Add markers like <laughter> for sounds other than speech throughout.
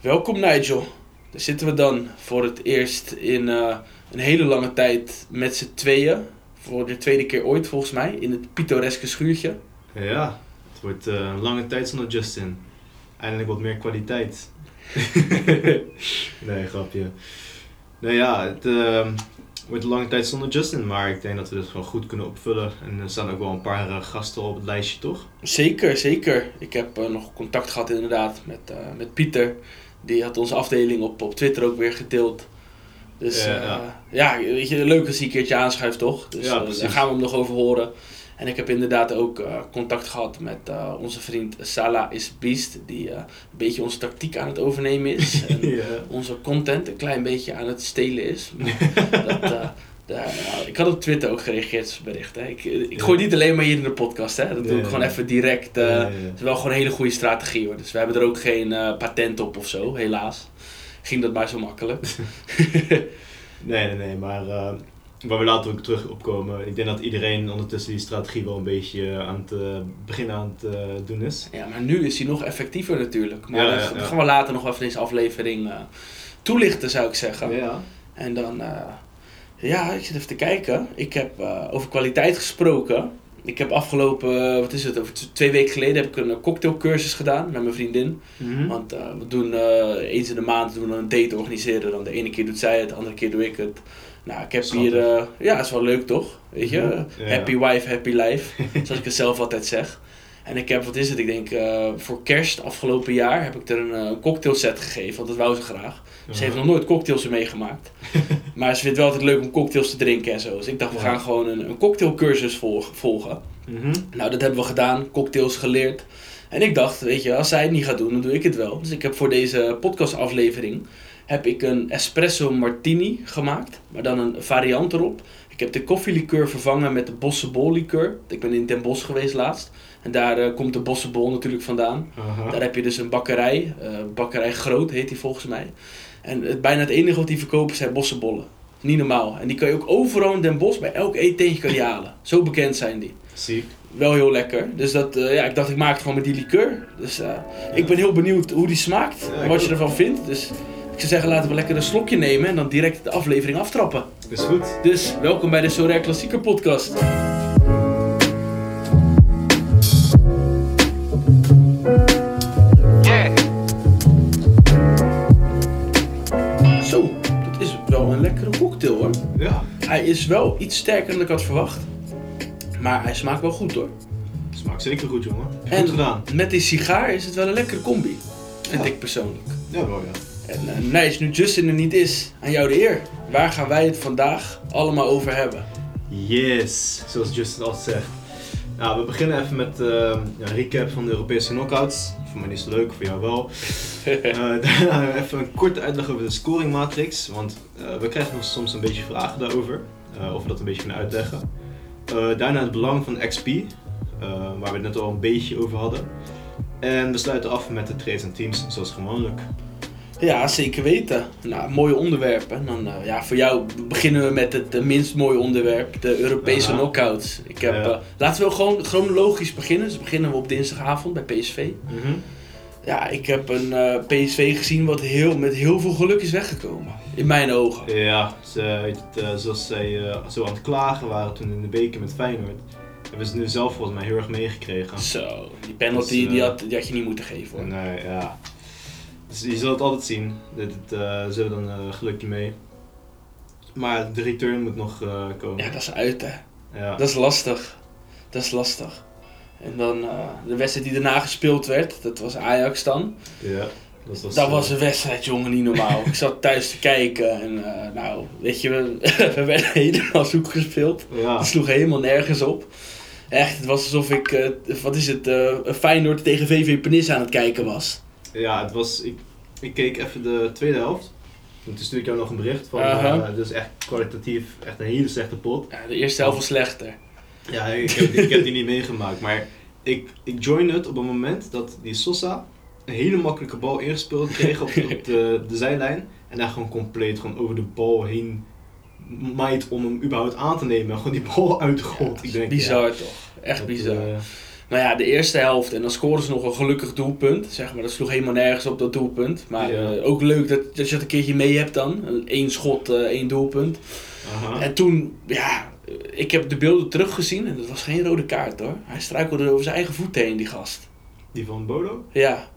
Welkom Nigel. Daar zitten we dan voor het eerst in eh, een hele lange tijd met z'n tweeën. Voor de tweede keer ooit volgens mij, in het pittoreske schuurtje. Ja, het wordt eh, een lange tijd zonder Justin. Eindelijk wat meer kwaliteit. <laughs> nee, grapje. Nee, ja, het eh, wordt een lange tijd zonder Justin, maar ik denk dat we dit gewoon goed kunnen opvullen. En er staan ook wel een paar eh, gasten op het lijstje, toch? Zeker, zeker. Ik heb nog contact gehad inderdaad met, met Pieter. Die had onze afdeling op, op Twitter ook weer gedeeld. Dus Ja, ja, ja. ja weet je, leuk als hij een keertje aanschuift toch? Dus Ja, eh, daar gaan we hem nog over horen. En ik heb inderdaad ook eh, contact gehad met eh, onze vriend Salah is Beast. Die eh, een beetje onze tactiek aan het overnemen is. <laughs> En onze content een klein beetje aan het stelen is. Maar <laughs> dat, daar, nou, ik had op Twitter ook gereageerd bericht. Hè. Ik, ik gooi niet alleen maar hier in de podcast. Hè. Dat doe ik gewoon even direct. Ja, ja, ja. Het is wel gewoon een hele goede strategie hoor. Dus we hebben er ook geen eh, patent op of zo, helaas. Ging dat maar zo makkelijk. <laughs> Nee, nee, nee, maar eh, waar we later ook terug op komen. Ik denk dat iedereen ondertussen die strategie wel een beetje aan het eh, begin aan het doen is. Ja, maar nu is hij nog effectiever natuurlijk. Maar Ja, dat ja, ja. gaan we later nog even deze aflevering toelichten, zou ik zeggen. Ja. En dan, ja, ik zit even te kijken. Ik heb eh, over kwaliteit gesproken. Ik heb afgelopen, eh, wat is het, over twee weken geleden heb ik een eh, cocktailcursus gedaan met mijn vriendin. Mhm. Want we doen eens in de maand doen we een date organiseren. Dan de ene keer doet zij het, de andere keer doe ik het. Nou, ik heb Schattig. hier, ja, is wel leuk toch? Weet je, Mhm. Ja. happy wife, happy life. <laughs> zoals ik het zelf altijd zeg. En ik heb, wat is het, ik denk eh, voor kerst afgelopen jaar heb ik er een eh, cocktailset gegeven, want dat wou ze graag. Ze heeft nog nooit cocktails meegemaakt. <laughs> maar ze vindt wel altijd leuk om cocktails te drinken en zo. Dus ik dacht, we Ja. gaan gewoon een, een cocktailcursus volg- volgen. Mhm. Nou, dat hebben we gedaan, cocktails geleerd. En ik dacht, weet je, als zij het niet gaat doen, dan doe ik het wel. Dus ik heb voor deze podcastaflevering heb ik een espresso martini gemaakt, maar dan een variant erop. Ik heb de koffielikeur vervangen met de bossenbol likeur. Ik ben in Den Bosch geweest laatst. En daar eh, komt de bossenbol natuurlijk vandaan. Aha. Daar heb je dus een bakkerij, eh, bakkerij Groot heet die volgens mij. En het, bijna het enige wat die verkopen zijn bossenbollen. Niet normaal. En die kan je ook overal in Den Bosch bij elk eetentje kan je halen. Zo bekend zijn die Ziek. wel heel lekker. Dus dat, eh, ja, ik dacht, ik maak het gewoon met die liqueur. Dus ik ben heel benieuwd hoe die smaakt en wat je ervan vindt. Dus ik zou zeggen, laten we lekker een slokje nemen en dan direct de aflevering aftrappen. Is goed. Dus welkom bij de Sorare Klassieker podcast. Is wel iets sterker dan ik had verwacht. Maar hij smaakt wel goed hoor. Smaakt zeker goed, jongen. Goed En- gedaan. Met die sigaar is het wel een lekkere combi. Vind Ja. ik persoonlijk. Ja, wel ja. En uh, Nijs, nu Justin er niet is, aan jou de eer. Waar gaan wij het vandaag allemaal over hebben? Yes, zoals Justin altijd zegt. Nou, we beginnen even met eh, ja, een recap van de Europese knockouts. Voor mij niet zo leuk, voor jou wel. <laughs> Eh, <laughs> daarna even een korte uitleg over de scoring matrix. Want eh, we krijgen nog soms een beetje vragen daarover. Eh, of we dat een beetje kunnen uitleggen. Eh, daarna het belang van XP. eh, waar we het net al een beetje over hadden. En we sluiten af met de trades en teams, zoals gewoonlijk. Ja, zeker weten. Nou, mooie onderwerpen. Dan, ja, voor jou beginnen we met het minst mooie onderwerp, de Europese Aha. knockouts. Ik heb, Ja. laten we gewoon chronologisch beginnen. Dus beginnen we op dinsdagavond bij PSV. Mhm. Ja, ik heb een eh, PSV gezien wat heel, met heel veel geluk is weggekomen. In mijn ogen. Ja, ze, het, eh, zoals zij eh, zo aan het klagen waren toen in de beker met Feyenoord, hebben ze nu zelf volgens mij heel erg meegekregen. Zo, die penalty Dus, eh, die, had, die had je niet moeten geven hoor. Nee, ja. Dus je zult het altijd zien. Dit, eh, ze hebben dan gelukje mee. Maar de return moet nog eh, komen. Ja, dat is uit hè. Ja. Dat is lastig. Dat is lastig. En dan eh, de wedstrijd die daarna gespeeld werd, dat was Ajax dan. ja. Dat was, dat eh, was een wedstrijd, jongen, niet normaal. ik zat thuis te kijken en eh, nou, weet je, we, <laughs> we werden helemaal zoek gespeeld. Ja. Het sloeg helemaal nergens op. Echt, het was alsof ik, eh, wat is het, eh Feyenoord tegen VV Penis aan het kijken was. ja, het was... Ik, ik keek even de tweede helft. En toen stuurde ik jou nog een bericht van... Eh, dit is echt kwalitatief echt een hele slechte pot. Ja, de eerste helft was slechter. Ja, ik heb, ik heb die niet meegemaakt, maar ik, ik join het op het moment dat die Sosa een hele makkelijke bal ingespeeld kreeg op, op de, de zijlijn. En daar gewoon compleet gewoon over de bal heen maait om hem überhaupt aan te nemen. En gewoon die bal uitgerold. ik denk, bizar ja, toch? Echt dat, bizar. eh, Nou ja, de eerste helft. En dan scoren ze nog een gelukkig doelpunt. Zeg maar, dat sloeg helemaal nergens op dat doelpunt. Maar Ja. eh, ook leuk dat, dat je het een keertje mee hebt dan. Eén schot, eh, één doelpunt. En toen, ja, eh, ik heb de beelden teruggezien. En dat was geen rode kaart hoor. Hij struikelde over zijn eigen voeten heen, die gast. Die van Bodo? Ja,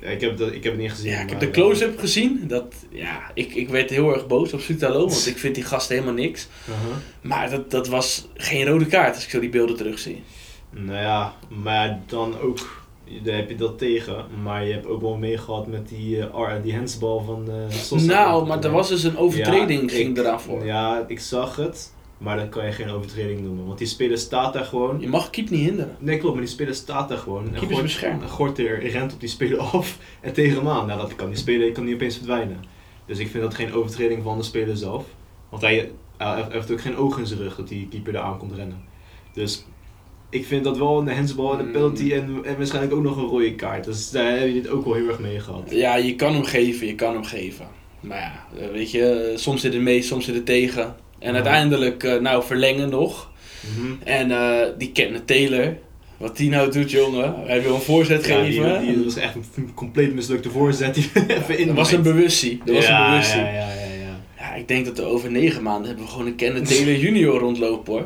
Ja, ik heb, dat, ik heb het niet gezien. ja ik heb de close-up gezien. Dat, ja, ik, ik werd heel erg boos op Sutalo. Want ik vind die gast helemaal niks. eh, aha. Maar dat, dat was geen rode kaart als ik zo die beelden terugzie. Nou ja, maar dan ook, daar heb je dat tegen. Maar je hebt ook wel meegehad met die, ar- die handsbal van Sosa. Nou, maar er was dus een overtreding Ja, ging ik- eraan voor. Ja, ik zag het. Maar dan kan je geen overtreding noemen. Want die speler staat daar gewoon. Je mag keep niet hinderen. Nee, klopt, maar die speler staat daar gewoon. En Keeper is beschermd. en Gorter rent op die speler <laughs> af en tegen hem aan. Nou, dat kan. Die speler kan niet opeens verdwijnen. Dus ik vind dat geen overtreding van de speler zelf. Want hij, hij heeft ook geen oog in zijn rug dat die keeper er aan komt rennen. Dus ik vind dat wel een handsbal en een Mm. penalty en, en waarschijnlijk ook nog een rode kaart. Dus daar heb je dit ook wel heel erg mee gehad. Ja, je kan hem geven, je kan hem geven. Maar ja, eh, weet je, eh, soms zit het mee, soms zit het tegen. En uiteindelijk, eh, nou, verlengen nog. Mhm. En eh, die Kenneth Taylor, wat die nou doet, jongen. Hij wil een voorzet Ja, geven. die, die, dat was echt een compleet mislukte voorzet die <laughs> even in dat was een bewustie. Dat was ja, een bewustie. Ik denk dat er over negen maanden hebben we gewoon een Kenneth Taylor <laughs> junior rondlopen, hoor.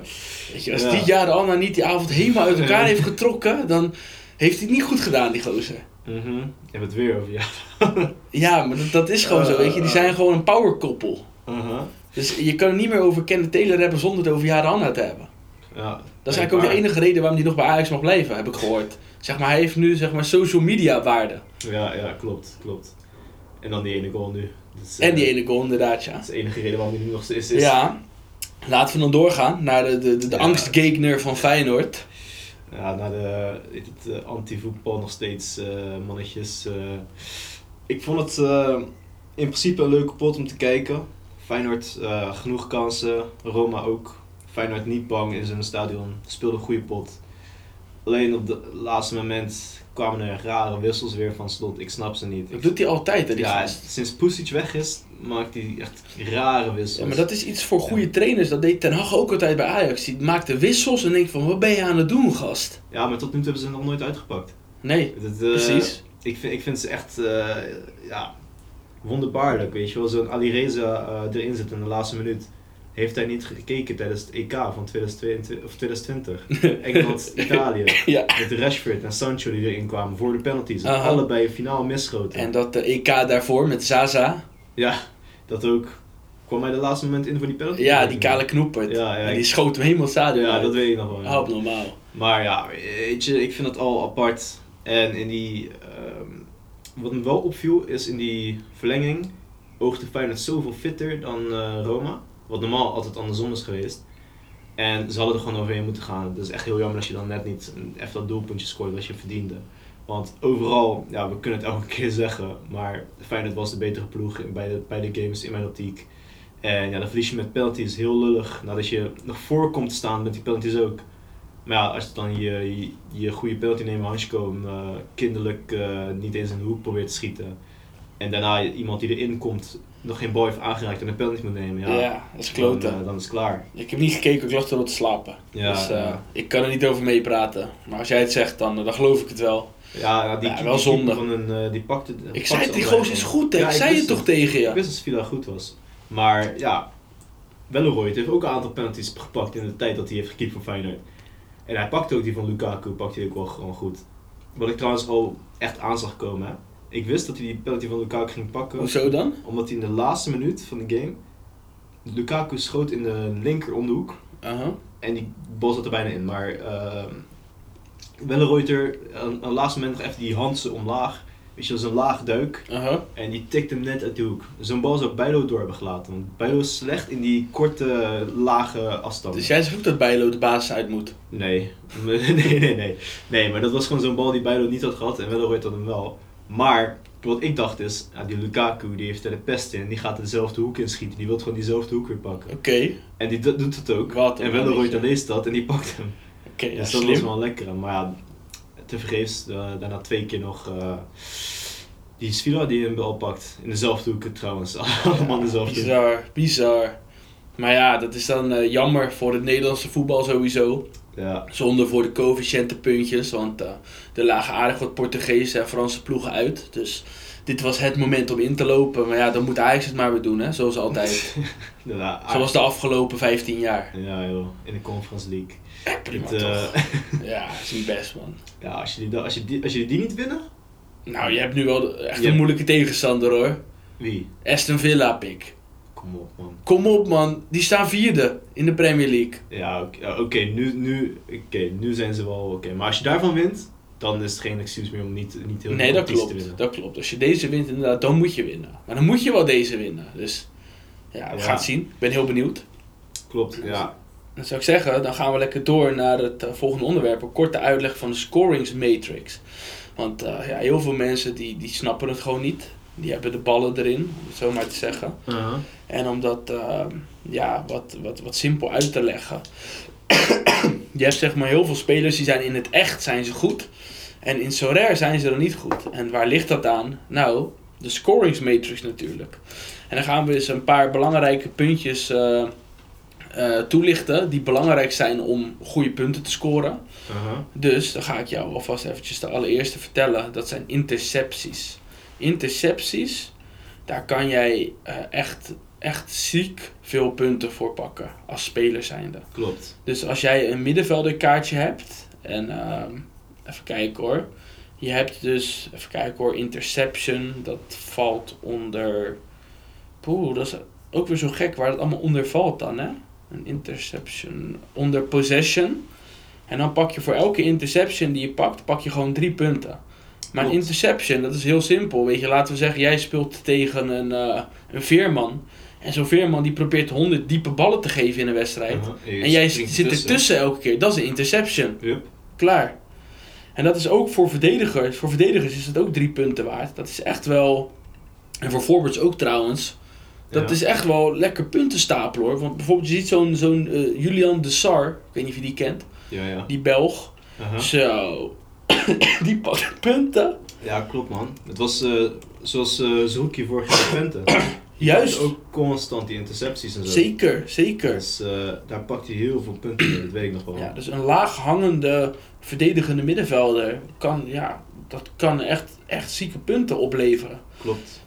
Weet je, als Ja. die jaar Anna niet die avond helemaal uit elkaar heeft getrokken, dan heeft hij het niet goed gedaan, die gozer. Mhm. Je hebt het weer over, ja. <laughs> Ja, maar dat, dat is gewoon zo, weet je. Die zijn gewoon een powerkoppel. Aha. Dus je kan het niet meer over Kenneth Taylor hebben zonder het over Jaren Anna te hebben. ja. Dat is eigenlijk ook de enige reden waarom hij nog bij Ajax mag blijven, heb ik gehoord. Zeg maar, hij heeft nu zeg maar social media waarde. Ja, ja, klopt, klopt. En dan die ene goal nu. Is, En die eh, ene goal inderdaad, ja. Dat is de enige reden waarom hij nu nog steeds is. Ja. Laten we dan doorgaan naar de, de, de, de Ja. angstgegner van Feyenoord. Ja, naar de het, eh, anti-voetbal nog steeds eh, mannetjes. ik vond het in principe een leuke pot om te kijken. Feyenoord genoeg kansen, Roma ook. Feyenoord niet bang in zijn stadion, speelde een goede pot. Alleen op het laatste moment kwamen er rare wissels weer van slot. Ik snap ze niet. Dat doet hij altijd, hè, die ja, gast. sinds Pusic weg is, maakt hij echt rare wissels. Ja, maar dat is iets voor goede trainers. Dat deed Ten Hag ook altijd bij Ajax. Die maakte wissels en denk van, wat ben je aan het doen, gast? Ja, maar tot nu toe hebben ze het nog nooit uitgepakt. Nee, Dat, eh, precies. Ik vind, ik vind ze echt eh, ja, wonderbaarlijk, weet je wel. Zo'n Alireza eh erin zit in de laatste minuut. Heeft hij niet gekeken tijdens het EK van 2022, of 2020? <laughs> Engeland, Italië. Ja. Met Rashford en Sancho die erin kwamen voor de penalties. En Aha. allebei finaal misschoten. En dat de EK daarvoor met Zaza. Ja, dat ook. Kwam hij de laatste moment in voor die penalty? Ja, die kale knoepert. Ja, ja, en die schoot hem helemaal stadion Ja, uit. dat weet ik nog wel. ja. Oh, normaal. Maar ja, weet je, ik vind het al apart. En in die, ehm, wat me wel opviel is in die verlenging oogde Feyenoord zoveel fitter dan eh, Roma. Wat normaal altijd andersom is geweest. En ze hadden er gewoon overheen moeten gaan. Het is echt heel jammer als je dan net niet even dat doelpuntje scoort wat je verdiende. Want overal, ja, we kunnen het elke <laughs> keer zeggen, maar Feyenoord was de betere ploeg bij de, bij de games in mijn optiek. En ja, dan verlies je met penalties heel lullig. Nadat je nog voor komt te staan met die penalties ook. Maar ja, als je dan je, je, goede penalty neemt, Hansko, eh, kinderlijk eh, niet eens in de hoek probeert te schieten. En daarna iemand die erin komt, nog geen bal heeft aangeraakt en een penalty moet nemen. Ja, Ja, dat is dan, kloten. eh, dan is het klaar. Ik heb niet gekeken, ik lag erop te slapen. Ja, dus eh, ja. ik kan er niet over meepraten. Maar als jij het zegt, dan, eh, dan geloof ik het wel. Ja, ja, die, Ja, wel zonde. Van een, die pakte, Ik pakte zei ze het, die goos is goed, hè? Ja, ik zei het toch tegen je? Ik wist dat Villa goed was. Maar ja, Welleroy heeft ook een aantal penalties gepakt in de tijd dat hij heeft gekiept voor Feyenoord. En hij pakte ook die van Lukaku, pakte hij ook wel gewoon goed. Wat ik trouwens al echt aan zag komen. Hè. Ik wist dat hij die penalty van Lukaku ging pakken. Hoezo dan? Omdat hij in de laatste minuut van de game, Lukaku schoot in de linker om de hoek. En die bal zat er bijna in. Maar uh, aan aan het laatste moment nog even die Hansen omlaag. Weet je, dat is een laag duik. Aha. En die tikt hem net uit de hoek. Zo'n bal zou Bijlo door hebben gelaten. Want Bijlo is slecht in die korte, lage afstand. Dus jij zegt ook dat Bijlo de basis uit moet? Nee. <laughs> nee, nee, nee. Nee, maar dat was gewoon zo'n bal die Bijlo niet had gehad. En Welleroy had hem wel. Maar wat ik dacht is, ja, die Lukaku die heeft er de pest in. Die gaat dezelfde hoek inschieten. Die wil gewoon diezelfde hoek weer pakken. Oké. En die do- doet het ook. Wat en Welleroy mannetje. leest dat en die pakt hem. Oké, ja, dus dat was slim. wel lekker. Maar ja, tevergeefs. eh, daarna twee keer nog... eh, die Svila die een bal pakt. In dezelfde hoek trouwens. <laughs> Allemaal in dezelfde hoek. Bizar, bizar. Maar ja, dat is dan eh, jammer voor het Nederlandse voetbal sowieso. Ja, Zonde voor de coëfficiëntenpuntjes, want eh, er lagen aardig wat Portugese en Franse ploegen uit. Dus dit was het moment om in te lopen. Maar ja, dan moet Ajax het maar weer doen, hè? zoals altijd. <laughs> ja, zoals de afgelopen 15 jaar. ja joh, in de Conference League. Ja, prima Het, eh, toch. <laughs> Ja, is niet best, man. ja, als jullie, als, je die, als jullie die niet winnen, Nou, je hebt nu wel echt Je- een moeilijke tegenstander, hoor. wie? Aston Villa, pik. Kom op man. Kom op, man. Die staan vierde in de Premier League. Ja, oké, nu, nu, oké, nu zijn ze wel oké. Maar als je daarvan wint, dan is het geen excuus meer om niet, niet heel Nee, veel dat competities te klopt. winnen. Dat klopt. Als je deze wint, inderdaad, dan moet je winnen. Maar dan moet je wel deze winnen. Dus ja, we Ja. gaan het zien. Ik ben heel benieuwd. Klopt, ja. Dan zou ik zeggen, dan gaan we lekker door naar het eh, volgende onderwerp. Een korte uitleg van de scoringsmatrix. Want eh, ja, heel veel mensen die, die snappen het gewoon niet. Die hebben de ballen erin, om het zo maar te zeggen. Uh-huh. En om dat eh, ja, wat, wat, wat simpel uit te leggen. <clears throat> je hebt zeg maar heel veel spelers die zijn in het echt zijn ze goed. En in Sorare zijn ze dan niet goed. En waar ligt dat aan? Nou, de scoringsmatrix natuurlijk. En dan gaan we eens een paar belangrijke puntjes eh, eh, toelichten. Die belangrijk zijn om goede punten te scoren. Dus dan ga ik jou alvast eventjes de allereerste vertellen. Dat zijn intercepties. Intercepties, daar kan jij eh, echt, echt ziek veel punten voor pakken als speler zijnde. Klopt. Dus als jij een middenvelderkaartje hebt, en ehm, even kijken hoor. Je hebt dus, even kijken hoor, interception, dat valt onder. Poeh, dat is ook weer zo gek waar het allemaal onder valt dan, hè? Een interception onder possession. En dan pak je voor elke interception die je pakt, pak je gewoon drie punten. Maar een interception, dat is heel simpel. Weet je, laten we zeggen, jij speelt tegen een, eh, een veerman. En zo'n veerman die probeert 100 diepe ballen te geven in een wedstrijd. Uh-huh. En jij zit ertussen. ertussen elke keer. Dat is een interception. Klaar. En dat is ook voor verdedigers. Voor verdedigers is het ook drie punten waard. Dat is echt wel. En voor forwards ook trouwens. Dat Ja. is echt wel lekker punten stapelen hoor. Want bijvoorbeeld, je ziet zo'n zo'n eh, Julian de Sar. Ik weet niet of je die kent. Ja, ja. Die Belg. Uh-huh. Zo. <coughs> die pakt punten. Ja, klopt man. Het was eh, zoals eh Zoekie vorig jaar Twente. Juist. Ook constant die intercepties en zo. Zeker, zeker. Dus eh, daar pakt hij heel veel punten mee, dat weet ik nog wel. Ja, dus een laag hangende verdedigende middenvelder kan, ja, dat kan echt, echt zieke punten opleveren. Klopt.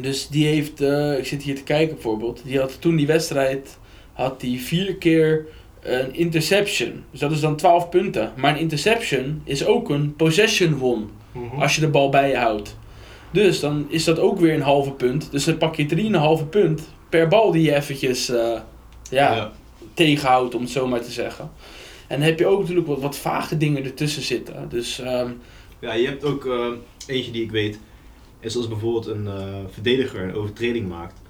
Dus die heeft, eh, ik zit hier te kijken bijvoorbeeld, die had toen die wedstrijd, had die vier keer een interception. Dus dat is dan 12 punten. Maar een interception is ook een possession won, Mhm. als je de bal bij je houdt. Dus dan is dat ook weer een halve punt. Dus dan pak je 3,5 punt per bal die je eventjes eh, ja, tegenhoudt, om het zo maar te zeggen. En dan heb je ook natuurlijk wat, wat vage dingen ertussen zitten. Dus ehm, Ja, je hebt ook eh, eentje die ik weet, is als bijvoorbeeld een eh, verdediger een overtreding maakt.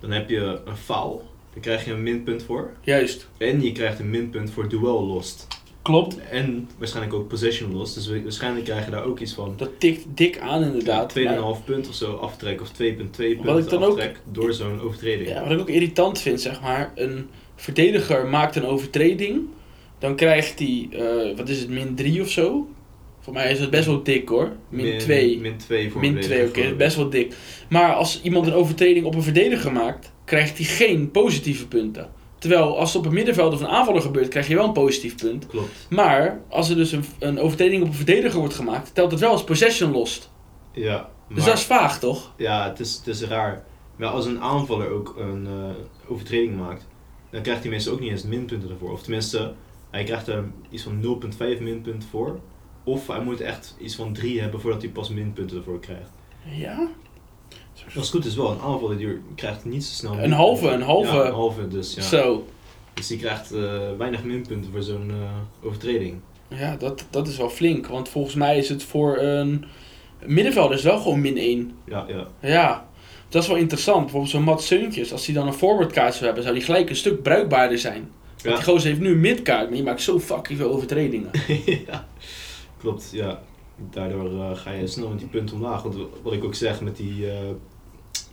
Dan heb je een foul, daar krijg je een minpunt voor. juist, En je krijgt een minpunt voor duel lost. Klopt. En waarschijnlijk ook possession lost. Dus wa- waarschijnlijk krijg je daar ook iets van. Dat tikt dik aan inderdaad. 2,5 Maar- punt of zo aftrek of 2,2 Wat ik punten dan ook- aftrek door zo'n overtreding. Ja, wat ik ook irritant vind, zeg maar, een verdediger maakt een overtreding, dan krijgt hij, eh, wat is het, min 3 of zo? Voor mij is het best wel dik hoor. Min 2. Min 2 voor Min een 2, oké, best wel dik. Maar als iemand een overtreding op een verdediger maakt, krijgt hij geen positieve punten. Terwijl als het op een middenveld of een aanvaller gebeurt, krijg je wel een positief punt. Klopt. Maar als er dus een, een overtreding op een verdediger wordt gemaakt, telt het wel als possession lost. Ja, Dus maar- dat is vaag, toch? Ja, het is, het is raar. Maar als een aanvaller ook een eh, overtreding maakt, dan krijgt hij meestal ook niet eens minpunten ervoor. Of tenminste, hij krijgt er iets van 0,5 minpunt voor. Of hij moet echt iets van 3 hebben voordat hij pas minpunten ervoor krijgt. Ja? Als het goed is wel, een aanvaller die krijgt niet zo snel Een halve, een halve. Ja, een halve dus, ja. Zo. Dus die krijgt eh, weinig minpunten voor zo'n eh, overtreding. Ja, dat, dat is wel flink. Want volgens mij is het voor een middenvelder is wel gewoon min 1. Ja, ja. Ja, dat is wel interessant. Bijvoorbeeld zo'n Mat Seuntjes, als hij dan een forwardkaart zou hebben, zou die gelijk een stuk bruikbaarder zijn. Want die gozer heeft nu een midkaart, maar die maakt zo fucking veel overtredingen. <laughs> ja, klopt, ja. Daardoor eh, ga je snel met die punten omlaag. Want wat ik ook zeg met die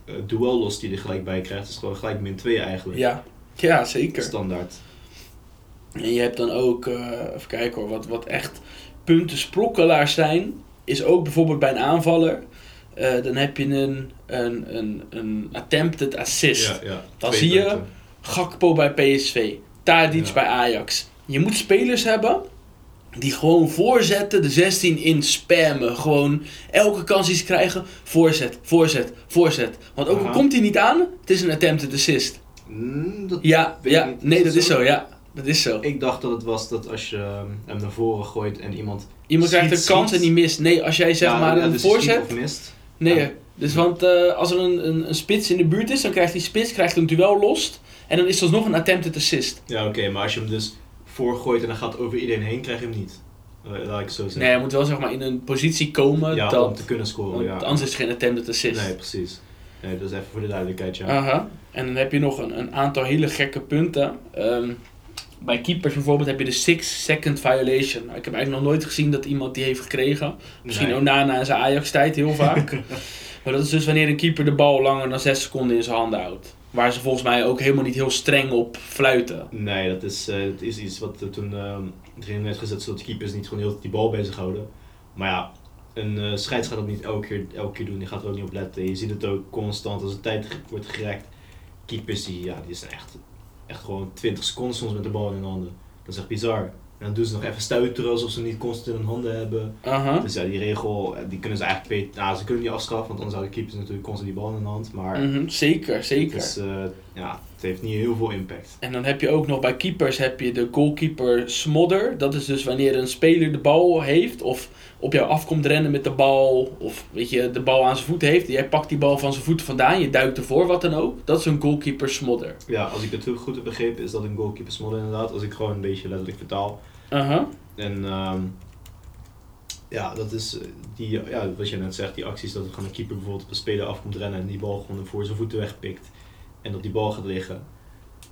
eh, duel los die je er gelijk bij krijgt, is gewoon gelijk min 2 eigenlijk. Ja, ja zeker. Standaard. En je hebt dan ook, eh, even kijken hoor, wat, wat echt punten sprokkelaars zijn, is ook bijvoorbeeld bij een aanvaller. eh, dan heb je een, een, een, een attempted assist. Ja, ja. Dan zie je-. Gakpo bij PSV. Tadic Ja. bij Ajax. Je moet spelers hebben die gewoon voorzetten, de 16 in spammen. Gewoon elke kans die ze krijgen, voorzet, voorzet, voorzet. Want ook al komt hij niet aan, het is een attempted assist. Mm, dat Ja, ja, niet. nee, dat is zo, ja. Dat is zo. Ik dacht dat het was dat als je ehm, hem naar voren gooit en iemand... Iemand schiet, krijgt een kans schiet. en die mist. Nee, als jij zeg Ja, maar ja, een dus voorzet... of mist. Nee, Ja. dus want eh, als er een, een, een spits in de buurt is, dan krijgt die spits krijgt een duel lost. En dan is dat nog een attempted assist. Ja, oké, maar als je hem dus voorgooit en dan gaat over iedereen heen, krijg je hem niet. Eh, laat ik zo zeggen. Nee, hij moet wel zeg maar in een positie komen ja, dat... om te kunnen scoren, want ja. Anders is het geen attempted assist. Nee, precies. Nee, dat is even voor de duidelijkheid, ja. Aha. En dan heb je nog een, een aantal hele gekke punten. Ehm, bij keepers bijvoorbeeld heb je de 6 second violation. Nou, ik heb eigenlijk nog nooit gezien dat iemand die heeft gekregen. Misschien Nee. Onana in zijn Ajax-tijd heel vaak. <laughs> maar dat is dus wanneer een keeper de bal langer dan 6 seconden in zijn handen houdt. Waar ze volgens mij ook helemaal niet heel streng op fluiten. Nee, dat is, eh, dat is iets wat toen ehm erin werd gezet zodat de keepers niet gewoon heel de die bal bezig houden. Maar ja, een eh scheids gaat dat niet elke keer, elke keer doen, die gaat er ook niet op letten. Je ziet het ook constant als de tijd wordt gerekt. Keepers die, ja, die zijn echt, echt gewoon 20 seconden soms met de bal in hun handen. Dat is echt bizar. En dan doen ze nog even stuiteren alsof ze niet constant in hun handen hebben. Dus ja, die regel, eh, die kunnen ze eigenlijk beter, nou, ze kunnen niet afschaffen, want anders houden keepers natuurlijk constant die bal in hun hand. Maar Mhm, zeker, zeker. eh, ja, het heeft niet heel veel impact. En dan heb je ook nog bij keepers heb je de goalkeeper smodder. Dat is dus wanneer een speler de bal heeft of op jou afkomt rennen met de bal of weet je, de bal aan zijn voeten heeft. Jij pakt die bal van zijn voeten vandaan, je duikt ervoor, wat dan ook. Dat is een goalkeeper smodder. Ja, als ik het goed heb begrepen, is dat een goalkeeper smodder inderdaad. Als ik gewoon een beetje letterlijk vertaal. En ehm, ja, dat is eh, die, ja, wat je net zegt, die acties dat er gewoon een keeper bijvoorbeeld op een speler afkomt rennen en die bal gewoon voor zijn voeten wegpikt. En dat die bal gaat liggen.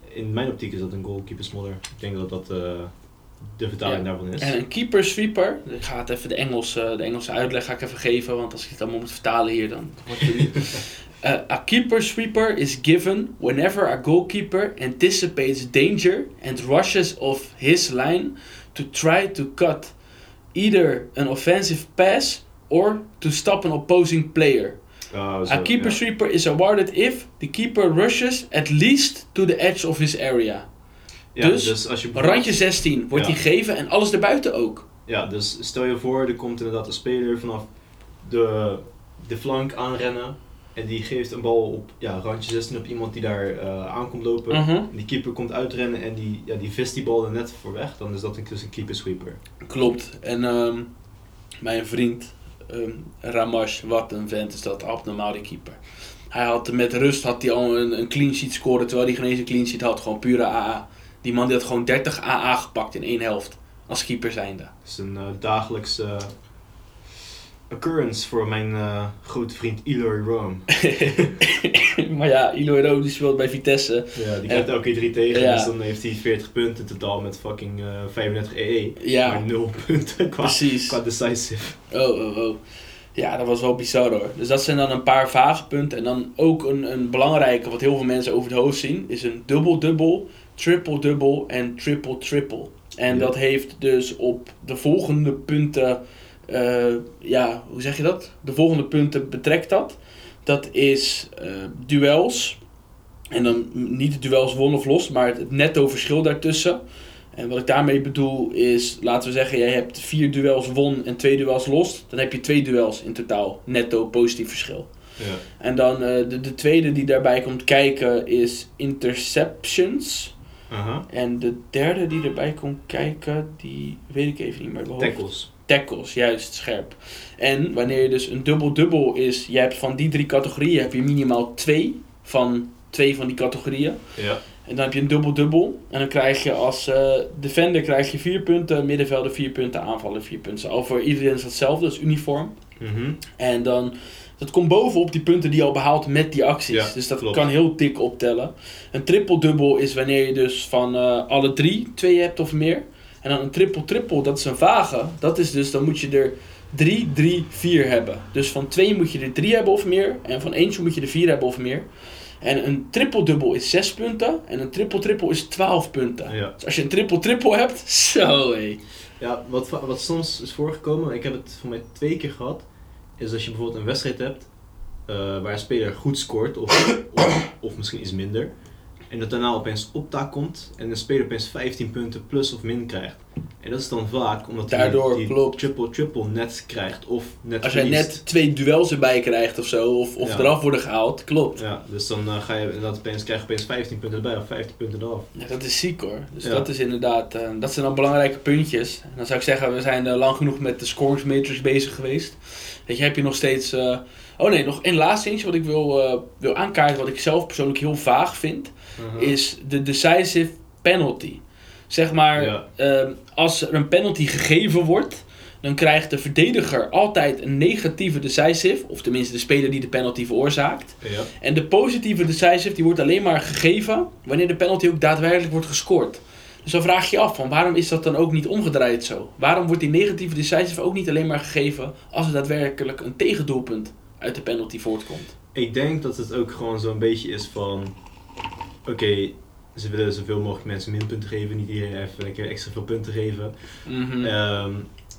In mijn optiek is dat een goalkeeper smodder. Ik denk dat dat eh, de vertaling Ja. daarvan is. En een keeper sweeper, ik ga het even de, Engels, eh, de Engelse uitleg ga ik even geven, want als ik het allemaal moet vertalen hier, dan wordt het niet. Uh, <laughs> a keeper sweeper is given whenever a goalkeeper anticipates danger and rushes off his line to try to cut either an offensive pass or to stop an opposing player. Zo, A keeper sweeper is awarded if the keeper rushes at least to the edge of his area. Ja, dus, dus als je bijvoorbeeld- Randje 16 wordt Ja. die gegeven en alles erbuiten ook. Ja, dus stel je voor, er komt inderdaad een speler vanaf de, de flank aanrennen. En die geeft een bal op ja, randje 16 op iemand die daar eh aankomt lopen. Mhm. Die keeper komt uitrennen en die, ja, die vist die bal er net voor weg. Dan is dat een- dus een keeper sweeper. Klopt. En ehm, mijn vriend ehm Ramash, wat een vent is dat, abnormaal die keeper. Hij had met rust had hij al een, een clean sheet scoren, terwijl hij geen eens een clean sheet had. Gewoon pure AA. Die man die had gewoon 30 AA gepakt in één helft. Als keeper zijnde. Dat is een eh, dagelijkse occurrence voor mijn eh grote vriend Eloy Rome. <laughs> maar ja, Ilo Ro die speelt bij Vitesse. Ja, die krijgt elke keer drie tegen, Ja. dus dan heeft hij 40 punten in totaal met fucking eh 35 EE. Ja, Maar 0 <laughs> punten qua, precies. qua decisive. Oh, oh, oh. Ja, dat was wel bizar hoor. Dus dat zijn dan een paar vage punten. En dan ook een, een belangrijke, wat heel veel mensen over het hoofd zien, is een dubbel-dubbel, triple-dubbel en triple-triple. En Ja. dat heeft dus op de volgende punten, eh, ja, hoe zeg je dat? De volgende punten betrekt dat. Dat is eh, duels. En dan niet de duels won of los, maar het netto verschil daartussen. En wat ik daarmee bedoel is, laten we zeggen, jij hebt vier duels won en twee duels los. Dan heb je twee duels in totaal, netto positief verschil. Ja. En dan eh, de, de tweede die daarbij komt kijken is interceptions. En de derde die erbij komt kijken, die weet ik even niet meer. Tackles. Tackles, juist, scherp. En wanneer je dus een dubbel-dubbel is, je hebt van die drie categorieën heb je minimaal twee van twee van die categorieën. Ja. En dan heb je een dubbel-dubbel. En dan krijg je als eh, defender krijg je vier punten, middenvelder vier punten, aanvaller vier punten. Al voor iedereen is hetzelfde, dat is uniform. Mhm. En dan, dat komt bovenop die punten die je al behaalt met die acties. Ja, dus dat klopt. kan heel dik optellen. Een triple-dubbel is wanneer je dus van eh, alle drie twee hebt of meer. En dan een triple-triple, dat is een vage. Dat is dus, dan moet je er 3, 3, 4 hebben. Dus van 2 moet je er 3 hebben of meer. En van eentje moet je er 4 hebben of meer. En een triple-dubbel is 6 punten. En een triple-triple is 12 punten. Ja. Dus als je een triple-triple hebt, <laughs> zo hé. Ja, wat, wat soms is voorgekomen, ik heb het voor mij twee keer gehad, is als je bijvoorbeeld een wedstrijd hebt eh, waar een speler goed scoort, of, <coughs> of, of misschien iets minder. En dat daarna opeens optaak komt en een speler opeens 15 punten plus of min krijgt. En dat is dan vaak omdat Daardoor, hij die triple-triple net krijgt of net Als jij net twee duels erbij krijgt of zo, of, of Ja. eraf worden gehaald, klopt. Ja, dus dan eh, ga je inderdaad opeens, krijg je opeens 15 punten erbij of 15 punten eraf. Ja, dat is ziek hoor. Dus Ja. dat is inderdaad, eh, dat zijn dan belangrijke puntjes. En dan zou ik zeggen, we zijn eh, lang genoeg met de scores matrix bezig geweest. Weet je, heb je nog steeds... Oh nee, nog één laatste dingetje wat ik wil, wil aankaarten, wat ik zelf persoonlijk heel vaag vind, is de decisive penalty. Zeg maar, Ja. eh, als er een penalty gegeven wordt, dan krijgt de verdediger altijd een negatieve decisive, of tenminste de speler die de penalty veroorzaakt. Ja. En de positieve decisive die wordt alleen maar gegeven wanneer de penalty ook daadwerkelijk wordt gescoord. Dus dan vraag je je af, van waarom is dat dan ook niet omgedraaid zo? Waarom wordt die negatieve decisive ook niet alleen maar gegeven als er daadwerkelijk een tegendoelpunt uit de penalty voortkomt? Ik denk dat het ook gewoon zo'n beetje is van... Oké, ze willen zoveel mogelijk mensen minpunten geven. Niet iedereen even lekker extra veel punten geven. Mhm. Ehm,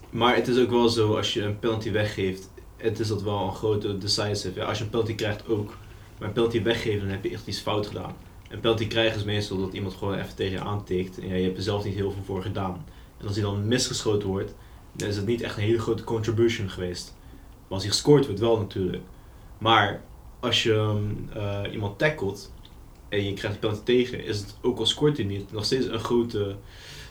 maar het is ook wel zo, als je een penalty weggeeft... Het is dat wel een grote decisive. Ja, als je een penalty krijgt ook. Maar een penalty weggeven, dan heb je echt iets fout gedaan. Een penalty krijgen is meestal dat iemand gewoon even tegen je aantikt. En ja, je hebt er zelf niet heel veel voor gedaan. En als hij dan misgeschoten wordt, dan is het niet echt een hele grote contribution geweest. Maar als hij gescoord wordt, wel natuurlijk. Maar als je ehm, eh, iemand tackelt en je krijgt penalty tegen, is het ook al scoort hij niet, nog steeds een grote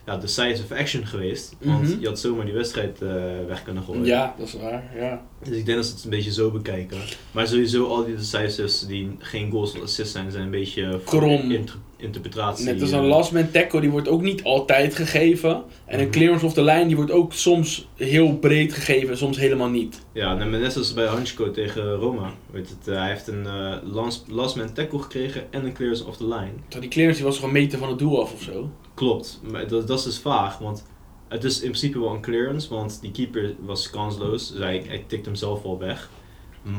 ja, decisive action geweest. Want Mhm. je had zomaar die wedstrijd eh, weg kunnen gooien. Ja, dat is waar. Ja. Dus ik denk dat ze het een beetje zo bekijken. Maar sowieso al die decisives die geen goals of assists zijn, zijn een beetje voor Krom. inter- interpretatie. Net als een eh, last man tackle, die wordt ook niet altijd gegeven. En een Mhm. clearance of the line, die wordt ook soms heel breed gegeven, soms helemaal niet. Ja, net zoals bij Hanchko tegen Roma. Weet het, eh, hij heeft een eh, last, last man tackle gekregen en een clearance off the line. Terwijl die clearance die was gewoon meter van het doel af of zo. Klopt, maar dat, dat is dus vaag, want het is in principe wel een clearance, want die keeper was kansloos, dus hij, hij tikt hem zelf wel weg.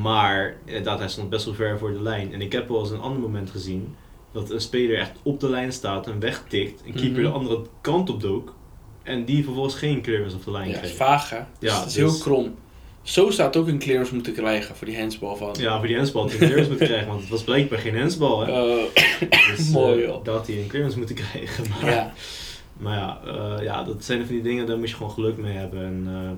Maar inderdaad, hij stond best wel ver voor de lijn. En ik heb wel eens een ander moment gezien, dat een speler echt op de lijn staat en wegtikt, een keeper Mhm. de andere kant op dook, en die vervolgens geen clearance op de lijn Ja, dat is vaag hè. Dus Ja, dat is dus- heel krom. Zo staat ook een clearance moeten krijgen voor die handsbal van. Ja, voor die handsbal hij een clearance moeten krijgen, want het was blijkbaar geen handsbal. Hè? Dus, <laughs> mooi, joh. had hij een clearance moeten krijgen. Maar ja, Maar ja, eh, ja, dat zijn van die dingen, daar moet je gewoon geluk mee hebben. En, eh,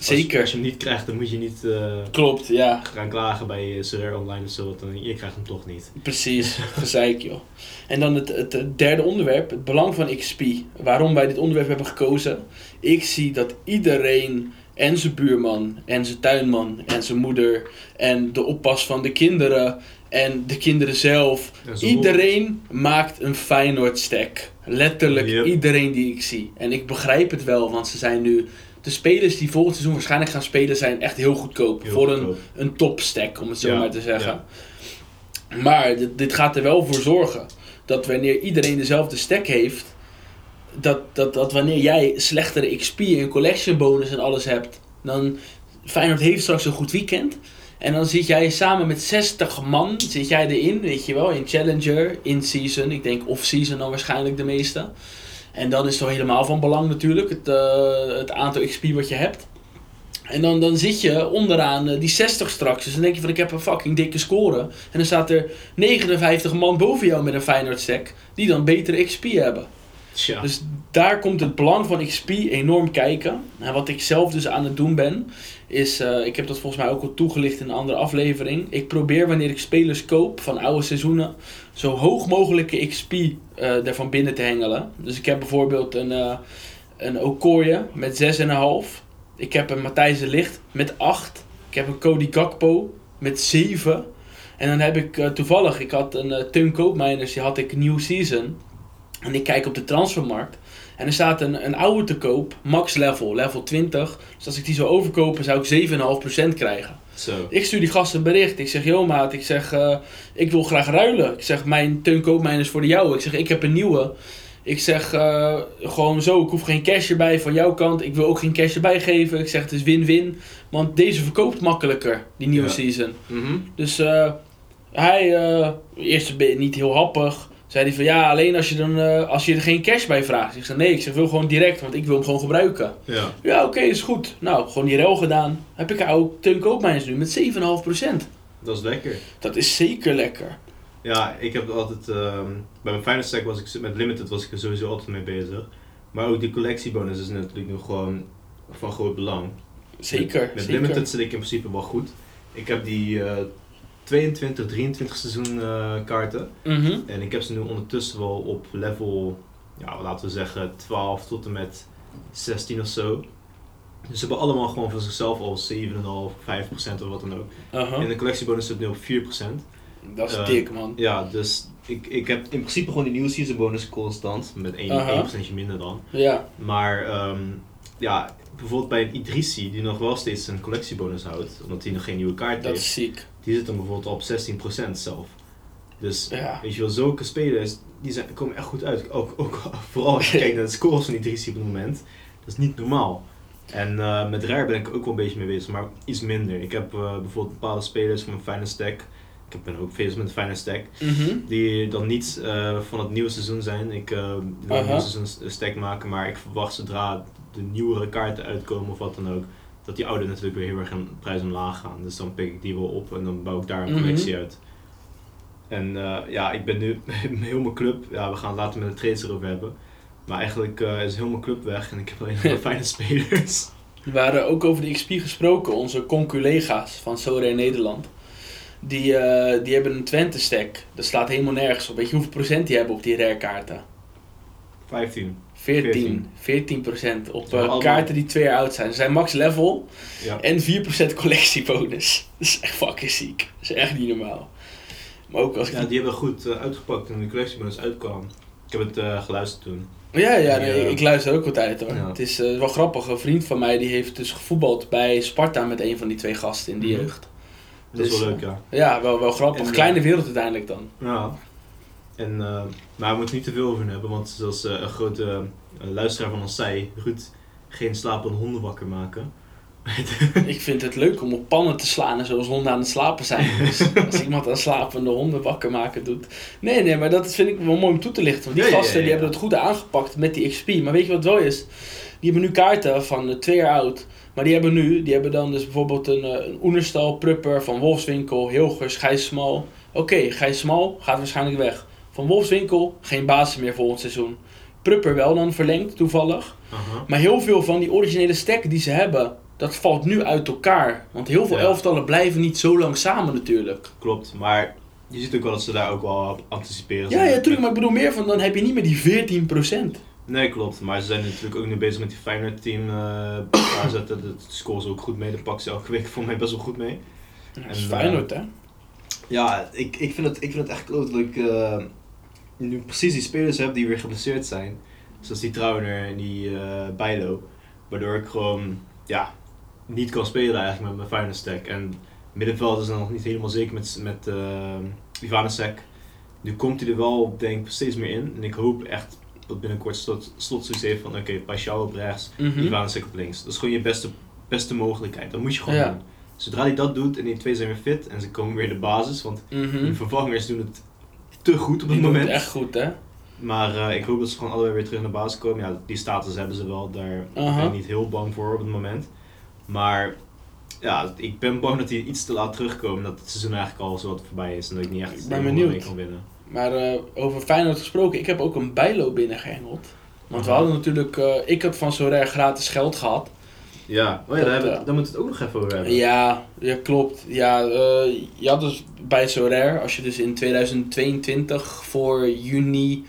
zeker. Als je hem niet krijgt, dan moet je niet eh, Klopt, ja. gaan klagen bij Sir Online of zo. Want dan, je krijgt hem toch niet. Precies, gezeik joh. En dan het, het derde onderwerp, het belang van XP. Waarom wij dit onderwerp hebben gekozen. Ik zie dat iedereen en zijn buurman en zijn tuinman en zijn moeder en de oppas van de kinderen en de kinderen zelf. Iedereen maakt een Feyenoord stack. Letterlijk Yep. iedereen die ik zie. En ik begrijp het wel, want ze zijn nu... De spelers die volgend seizoen waarschijnlijk gaan spelen zijn echt heel goedkoop. Heel voor een goedkoop. een topstack, om het zo Ja, maar te zeggen. Maar dit, dit gaat er wel voor zorgen dat wanneer iedereen dezelfde stack heeft, dat, dat, dat wanneer jij slechtere XP en collection bonus en alles hebt, dan Feyenoord heeft straks een goed weekend. En dan zit jij samen met 60 man, zit jij erin, weet je wel, in Challenger, in season, ik denk off-season dan waarschijnlijk de meeste. En dan is het toch helemaal van belang natuurlijk, het, eh, het aantal XP wat je hebt. En dan, dan zit je onderaan eh, die 60 straks. Dus dan denk je van ik heb een fucking dikke score. En dan staat er 59 man boven jou met een Feyenoord stack. Die dan betere XP hebben. Tja. Dus daar komt het belang van XP enorm kijken. En wat ik zelf dus aan het doen ben. Is, eh, ik heb dat volgens mij ook al toegelicht in een andere aflevering. Ik probeer wanneer ik spelers koop van oude seizoenen. Zo hoog mogelijke XP eh ervan binnen te hengelen. Dus ik heb bijvoorbeeld een, eh een Okoye met 6,5. Ik heb een Matthijs de Licht met 8. Ik heb een Cody Gakpo met 7. En dan heb ik eh, toevallig, ik had een uh, Teun Koopmeiners, die had ik New Season. En ik kijk op de transfermarkt. En er staat een, een oude te koop, max level, level 20. Dus als ik die zou overkopen, zou ik 7,5% krijgen. Zo. Ik stuur die gast een bericht. Ik zeg, yo maat, ik zeg, eh, ik wil graag ruilen. Ik zeg, mijn Teun Koopmijn is voor de jouwe. Ik zeg, ik heb een nieuwe. Ik zeg, eh, gewoon zo, ik hoef geen cash erbij van jouw kant. Ik wil ook geen cash erbij geven. Ik zeg, het is win-win. Want deze verkoopt makkelijker, die nieuwe Ja. season. Mhm. Dus eh, hij, eerst niet heel happig. Zei hij van ja, alleen als je, dan, eh, als je er geen cash bij vraagt. Ik zeg nee, ik zeg wil gewoon direct, want ik wil hem gewoon gebruiken. Ja. Ja, oké, is goed. Nou, gewoon die rel gedaan. Heb ik ook Teun Koopmijns nu met 7,5%. Dat is lekker. Dat is zeker lekker. Ja, ik heb altijd, ehm, bij mijn final stack was ik, met limited was ik er sowieso altijd mee bezig. Maar ook die collectiebonus is natuurlijk nu gewoon van groot belang. Zeker, Met, met zeker. limited zit ik in principe wel goed. Ik heb die eh 22, 23 seizoen eh, kaarten. Mhm. En ik heb ze nu ondertussen wel op level, ja, laten we zeggen 12 tot en met 16 of zo. Dus ze hebben allemaal gewoon voor zichzelf al 7,5, 5% of wat dan ook. En de collectiebonus zit nu op 4%. Dat is eh, dik, man. Ja, dus ik, ik heb in principe gewoon die nieuwe season bonus constant. Met 1, Aha. 1% minder dan. Ja. Maar ehm, ja, bijvoorbeeld bij een Idrissi, die nog wel steeds een collectiebonus houdt, omdat hij nog geen nieuwe kaart Dat heeft, is ziek. die zit dan bijvoorbeeld op 16% zelf. Dus Ja. weet je wel, zulke spelers, die zijn, komen echt goed uit. Ook, ook <laughs> vooral als je <laughs> kijkt naar de scores van Idrissi op het moment, dat is niet normaal. En eh, met Rare ben ik ook wel een beetje mee bezig, maar iets minder. Ik heb eh, bijvoorbeeld bepaalde spelers van mijn final stack, ik ben ook bezig met de final stack, Mhm. die dan niet eh, van het nieuwe seizoen zijn. Ik wil Aha. een nieuw seizoen stack maken, maar ik verwacht zodra de nieuwere kaarten uitkomen of wat dan ook, dat die oude natuurlijk weer heel erg in prijs omlaag gaan. Dus dan pik ik die wel op en dan bouw ik daar een Mhm. collectie uit. En eh, ja, ik ben nu <laughs> heel mijn club, ja, we gaan het later met de trades erover hebben. Maar eigenlijk eh, is heel mijn club weg en ik heb alleen nog maar <laughs> fijne spelers. We waren ook over de XP gesproken, onze conculega's van Sorare Nederland. Die, eh, die hebben een Twente stack. Dat slaat helemaal nergens op. Weet je hoeveel procent die hebben op die rare kaarten? 15. 14. 14 procent op eh, allemaal- kaarten die twee jaar oud zijn. Ze zijn max level Ja. en 4% collectiebonus. <laughs> Dat is echt fucking ziek. Dat is echt niet normaal. Maar ook als ik ja, die hebben goed eh, uitgepakt toen de collectiebonus uitkwam. Ik heb het eh, geluisterd toen. Ja, ja nee, ik luister ook altijd hoor. Ja. Het is wel grappig. Een vriend van mij die heeft dus gevoetbald bij Sparta met een van die twee gasten in die Mhm. jeugd. Dat is Dus, wel leuk, ja. Ja, wel, wel grappig. En, Kleine wereld uiteindelijk dan. Ja. En, eh, maar we moeten niet te veel over hebben, want zoals eh, een grote eh, luisteraar van ons zei, Ruud, geen slapende honden wakker maken. <laughs> ik vind het leuk om op pannen te slaan en zoals honden aan het slapen zijn. <laughs> Dus als iemand aan slapende honden wakker maken doet. Nee, nee, maar dat vind ik wel mooi om toe te lichten. Want die Ja, gasten ja, die hebben het goed aangepakt met die XP. Maar weet je wat wel is? Die hebben nu kaarten van twee jaar oud. Maar die hebben nu, die hebben dan dus bijvoorbeeld een, een Oenerstal, Prupper van Wolfswinkel, Hilgers, Gijs Smal. Oké, Gijs Smal gaat waarschijnlijk weg. Van Wolfswinkel geen basis meer volgend seizoen. Prupper wel dan verlengd, toevallig. Maar heel veel van die originele stack die ze hebben, dat valt nu uit elkaar. Want heel veel Ja. elftallen blijven niet zo lang samen natuurlijk. Klopt, maar je ziet ook wel dat ze daar ook wel op anticiperen. Ja, ja, tuurlijk, maar ik bedoel meer van, dan heb je niet meer die 14%. Nee, klopt. Maar ze zijn natuurlijk ook nu bezig met die Feyenoord team eh <clears throat> klaarzetten. Dat scoren ze ook goed mee. Dat pakken ze elke week voor mij best wel goed mee. Ja, dat En, is eh, Feyenoord, hè? Ja, ik, ik, vind, het, ik vind het echt kloot dat ik eh, nu precies die spelers heb die weer geblesseerd zijn. Zoals die Trauner en die eh Bijlo. Waardoor ik gewoon ja, niet kan spelen eigenlijk met mijn Feyenoord stack. En middenveld is dan nog niet helemaal zeker met, met uh, Ivanasek. Nu komt hij er wel denk ik steeds meer in. En ik hoop echt dat binnenkort slot, slot zoiets heeft van oké, okay, Paschal op rechts, Mhm. Ivanasek op links. Dat is gewoon je beste, beste mogelijkheid. Dat moet je gewoon Ja. doen. Zodra hij dat doet en die twee zijn weer fit en ze komen weer in de basis. Want Mhm. de vervangers doen het te goed op Die het doen moment. het echt goed, hè? Maar eh, ik hoop dat ze gewoon allebei weer terug naar de basis komen. Ja, die status hebben ze wel. Daar ben ik niet heel bang voor op het moment. Maar ja, ik ben bang dat die iets te laat terugkomen. Dat het seizoen eigenlijk al zo wat voorbij is. En dat ik niet echt Ik ben benieuwd. mee kan winnen. Maar eh, over Feyenoord gesproken, ik heb ook een bijlo binnengehengeld. Want we hadden natuurlijk, eh, ik had van Sorare gratis geld gehad. Ja, oh Dat, ja daar, hebben, eh, daar moeten we het ook nog even over hebben. Ja, ja klopt. Ja, eh, je had dus bij Sorare, als je dus in 2022 voor juni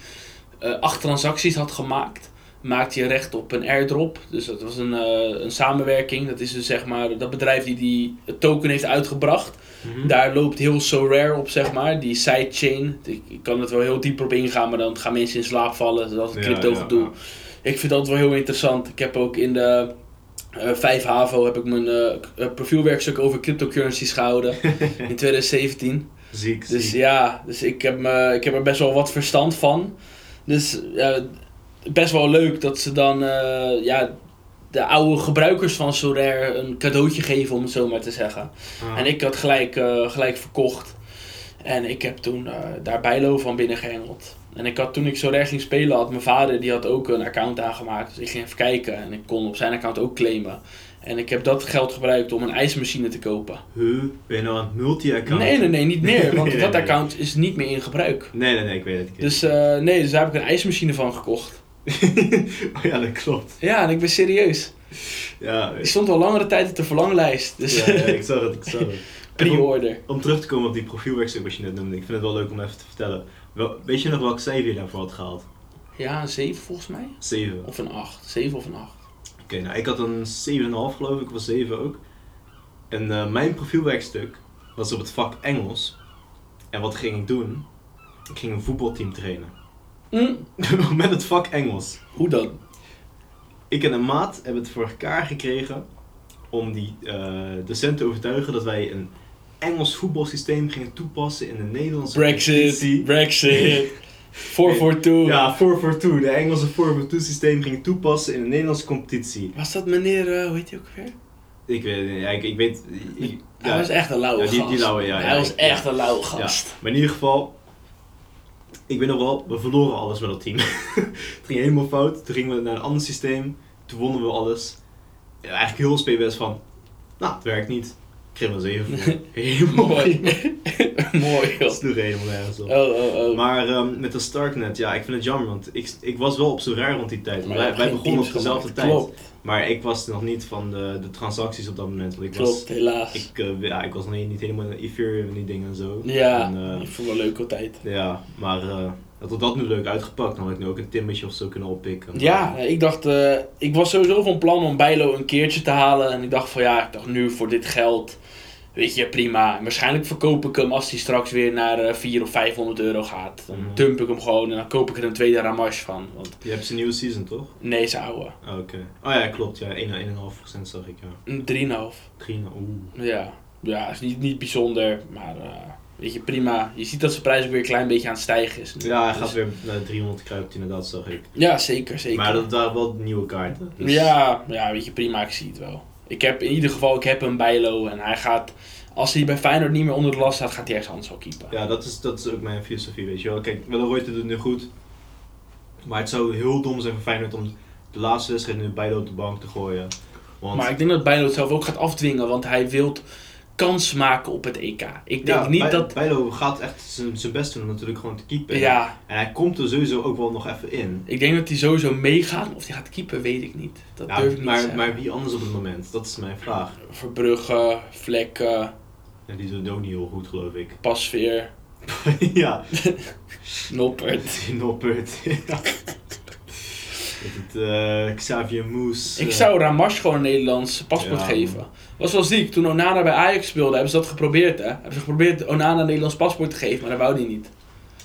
eh, acht transacties had gemaakt, maakte je recht op een airdrop. Dus dat was een, een samenwerking. Dat is dus zeg maar dat bedrijf die die token heeft uitgebracht. Mhm. Daar loopt heel Sorare op, zeg maar, die sidechain. Ik, kan het wel heel dieper op ingaan, maar dan gaan mensen in slaap vallen. Dat is Ja, crypto ja, gedoe. Ik vind dat wel heel interessant. Ik heb ook in de eh 5 HAVO heb ik mijn eh, profielwerkstuk over cryptocurrencies gehouden <laughs> in 2017. Ziek, Dus ziek. ja, dus ik heb, me, ik heb er best wel wat verstand van. Dus ja, best wel leuk dat ze dan ja, de oude gebruikers van Sorare een cadeautje geven, om het zo maar te zeggen. Ah. En ik had gelijk, gelijk verkocht. En ik heb toen daar bijlo van binnengehengeld. En ik had toen ik zo recht ging spelen, had mijn vader die had ook een account aangemaakt. Dus ik ging even kijken en ik kon op zijn account ook claimen. En ik heb dat geld gebruikt om een ijsmachine te kopen. Huh? Ben je nou aan het multi-account? Nee, nee, nee, niet meer. <laughs> Want Nee, dat nee. account is niet meer in gebruik. Nee, nee, nee, ik weet het. Ik weet Dus eh, nee, dus daar heb ik een ijsmachine van gekocht. <laughs> oh, ja, dat klopt. Ja, en ik ben serieus. Ja, Die stond al langere tijd op de verlanglijst. Dus ja, ja, ik <laughs> zag het, ik zag het. pre-order. Om terug te komen op die profielwerkstuk wat je net noemde, ik vind het wel leuk om even te vertellen. Wel, weet je nog welk cijfer je daarvoor had gehaald? Ja, een 7 volgens mij. 7. Of een 8. 7 of een 8. Oké, nou ik had een 7,5 geloof ik, een 7 ook. En eh, mijn profielwerkstuk was op het vak Engels. En wat ging ik doen? Ik ging een voetbalteam trainen. Hm, <laughs> Met het vak Engels. hoe dan? Ik en een maat hebben het voor elkaar gekregen om die eh docent te overtuigen dat wij een Engels voetbalsysteem gingen toepassen in de Nederlandse Brexit, competitie. Brexit, <laughs> 442. Ja, 442. De Engelse 442 systeem gingen toepassen in de Nederlandse competitie. Was dat meneer, eh, hoe heet hij ook weer? Ik weet ja, ik, ik weet... ik- Hij ja, was echt een lauwe Ja, die- gast. die lauwe, ja, Hij was echt een lauwe gast. Maar in ieder geval, ik weet nog wel, we verloren alles met dat team. <laughs> het ging helemaal fout. Toen gingen we naar een ander systeem. Toen wonnen we alles. Ja, eigenlijk heel PBS van, nou, het werkt niet. Ik kreeg wel zeven voor. <laughs> Helemaal Mooi. <laughs> Mooi, joh. Dat sloeg helemaal nergens op. Oh, oh, oh. Maar ehm, met de Starknet, ja, ik vind het jammer, want ik, ik was wel op zo raar rond die tijd. Maar wij begonnen op dezelfde tijd. Klopt, Maar ik was nog niet van de, de transacties op dat moment. Want ik, was, klopt, helaas. ik, eh, ja, ik was nog niet, helemaal in Ethereum en die dingen en zo. ja, En, eh, ik vond het wel leuk altijd. ja, maar eh dat had dat nu leuk uitgepakt, dan had ik nu ook een timmetje of zo kunnen oppikken. Ja, ik dacht, ik was sowieso van plan om Bijlo een keertje te halen. En ik dacht van ja, ik dacht nu voor dit geld, weet je, prima. Waarschijnlijk verkoop ik hem als hij straks weer naar eh 400 of 500 euro gaat. Dan Mhm. dump ik hem gewoon en dan koop ik er een tweede Ramash van. Want Je hebt zijn nieuwe season, toch? nee, is oude. Oh, Oké. Oh ja, klopt. Ja, 1, 1,5% zag ik, ja. Een 3,5. 3, oeh. Ja, ja, is niet, niet bijzonder, maar eh, weet je, prima. Je ziet dat zijn prijs ook weer een klein beetje aan het stijgen is. Ja, hij Dus- gaat weer naar de 300 kruipt, inderdaad, zag ik. Ja, zeker, zeker. Maar dat waren wel nieuwe kaarten. Dus Ja, ja, weet je, prima, ik zie het wel. Ik heb in ieder geval, ik heb een Bijlo en hij gaat, als hij bij Feyenoord niet meer onder de last staat, gaat hij ergens anders wel keepen. Ja, dat is, dat is ook mijn filosofie, weet je wel. Kijk, Welleroy doet het nu goed. Maar het zou heel dom zijn voor Feyenoord om de laatste wedstrijd nu beide op de bank te gooien. Want Maar ik denk dat Bijlo het zelf ook gaat afdwingen, want hij wil kans maken op het EK. Ik denk ja, niet Bij- dat... Bijlo gaat echt zijn best doen om natuurlijk gewoon te keepen. Ja, En hij komt er sowieso ook wel nog even in. ik denk dat hij sowieso meegaat. Of hij gaat keeper, weet ik niet. Dat Ja, durf ik niet te maar, zeggen. maar wie anders op het moment? Dat is mijn vraag. Verbrugge, Vlekken, Ja, die doet ook niet heel goed, geloof ik. <laughs> Pasveer, ja, <laughs> Noppert. <laughs> Noppert. ja. Met het eh, Xavier Moes. Ik eh, zou Ramash gewoon een Nederlands paspoort Ja, geven. Was wel ziek. Toen Onana bij Ajax speelde, hebben ze dat geprobeerd, hè. Hebben ze geprobeerd Onana een Nederlands paspoort te geven, maar dat wou hij niet.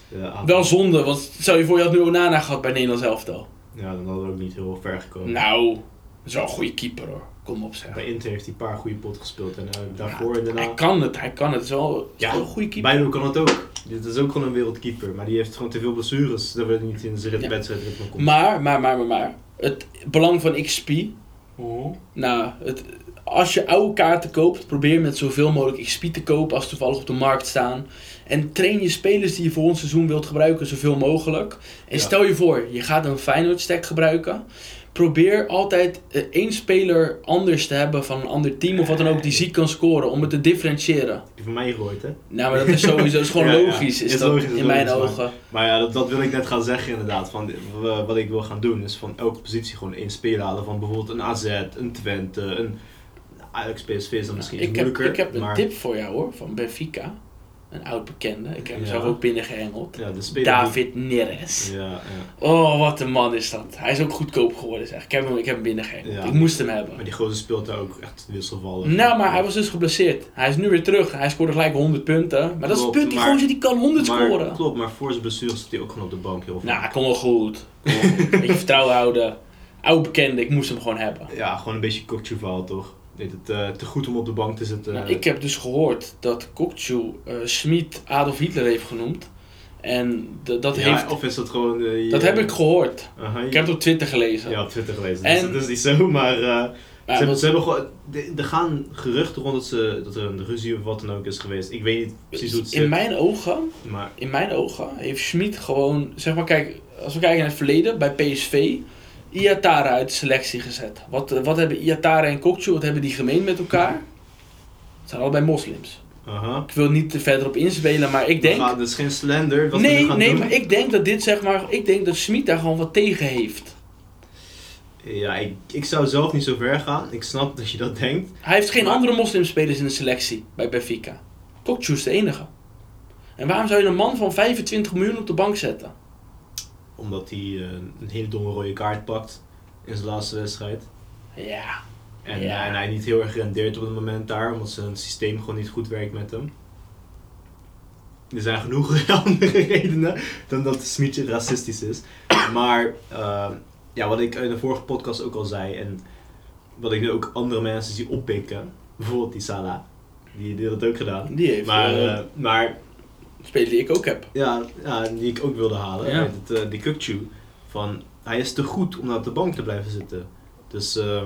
ja, ah, Wel zonde, want stel je voor, je had nu Onana gehad bij Nederlands elftal. Ja, dan hadden we ook niet heel ver gekomen. Nou, dat is wel een goede keeper hoor. Kom op zeg. Bij Inter heeft hij een paar goede pot gespeeld en eh, daarvoor en daarna... Hij kan het, hij kan het. Het is wel, het is Ja, wel een goede keeper. Bijlo kan het ook. Dit is ook gewoon een wereldkeeper, maar die heeft gewoon te veel blessures. Dat we niet in zijn Ja. wedstrijdritme komt. Maar, maar, maar, maar, maar. Het belang van XP. Oh. Nou, het, als je oude kaarten koopt, probeer met zoveel mogelijk XP te kopen als toevallig op de markt staan. En train je spelers die je voor ons seizoen wilt gebruiken zoveel mogelijk. En Ja. stel je voor, je gaat een Feyenoord stack gebruiken. Probeer altijd eh, één speler anders te hebben van een ander team of wat dan ook die ziek kan scoren om het te differentiëren. Die van mij gegooid, hè? Nou, maar dat is sowieso dat is gewoon <laughs> Ja, ja. logisch, is, Is dat logisch, is in mijn logisch, ogen. Maar ja, dat, dat wil ik net gaan zeggen inderdaad. Van, w- wat ik wil gaan doen is van elke positie gewoon één speler halen. Van bijvoorbeeld een AZ, een Twente, een Ajax PSV is dan misschien iets Ik heb, ik heb een maar, tip voor jou hoor, van Benfica. Een oud bekende. Ik heb hem Ja. zelf ook binnengehengeld. Ja, David Neres. Ja, ja. Oh, wat een man is dat. Hij is ook goedkoop geworden zeg. Ik heb hem, ik heb hem binnengehengeld. Ik moest hem hebben. Maar die gozer speelt daar ook echt wisselvallig. Nou, maar hij was dus geblesseerd. Hij is nu weer terug. Hij scoorde gelijk 100 punten. Maar dat is het punt. Die maar- gozer die kan 100 maar, scoren. Klopt, maar voor zijn blessure zit hij ook gewoon op de bank heel. Nou, kom wel goed. Kom wel goed. Beetje vertrouwen houden. Oud bekende, ik moest hem gewoon hebben. Ja, gewoon een beetje cocktailverhaal toch? Weet het, eh, te goed om op de bank te zitten. Nou, ik heb dus gehoord dat Kokchu eh Schmid Adolf Hitler heeft genoemd. En dat, ja, heeft, Of is dat gewoon... eh, je- dat heb ik gehoord. Je- Ik heb het op Twitter gelezen. Ja, op Twitter gelezen. En- Dus dat is niet zo, maar... ze, hebben, wat- ze hebben gewoon... Er gaan geruchten rond dat, ze, dat er een ruzie of wat dan ook is geweest. Ik weet niet precies hoe het in zit. mijn ogen Maar in mijn ogen heeft Schmid gewoon, zeg maar, kijk, als we kijken naar het verleden, bij PSV Iatara uit de selectie gezet. Wat, wat hebben Iatara en Kokchu, wat hebben die gemeen met elkaar? Het zijn allebei moslims. Aha. Ik wil niet er verder op inspelen, maar ik denk... Het is geen slender. Wat nee, gaan nee, doen. maar ik denk dat dit zeg maar... Ik denk dat Smit daar gewoon wat tegen heeft. Ja, ik, ik zou zelf niet zo ver gaan. Ik snap dat je dat denkt. Hij heeft geen Maar- andere moslimspelers in de selectie bij Benfica. Kokchu is de enige. En waarom zou je een man van 25 miljoen op de bank zetten? Omdat hij eh, een hele domme rode kaart pakt in zijn laatste wedstrijd. Ja. En, Ja. en hij niet heel erg rendeert op het moment daar, omdat zijn systeem gewoon niet goed werkt met hem. Er zijn genoeg <laughs> andere redenen dan dat Smitje racistisch is. Maar eh, ja, wat ik in de vorige podcast ook al zei, en wat ik nu ook andere mensen zie oppikken, bijvoorbeeld die Salah, die, die had het ook gedaan. Die heeft Maar, eh, maar speler die ik ook heb. ja, ja, die ik ook wilde halen, Ja. het, eh, die Kukchu, van hij is te goed om op de bank te blijven zitten. Dus eh,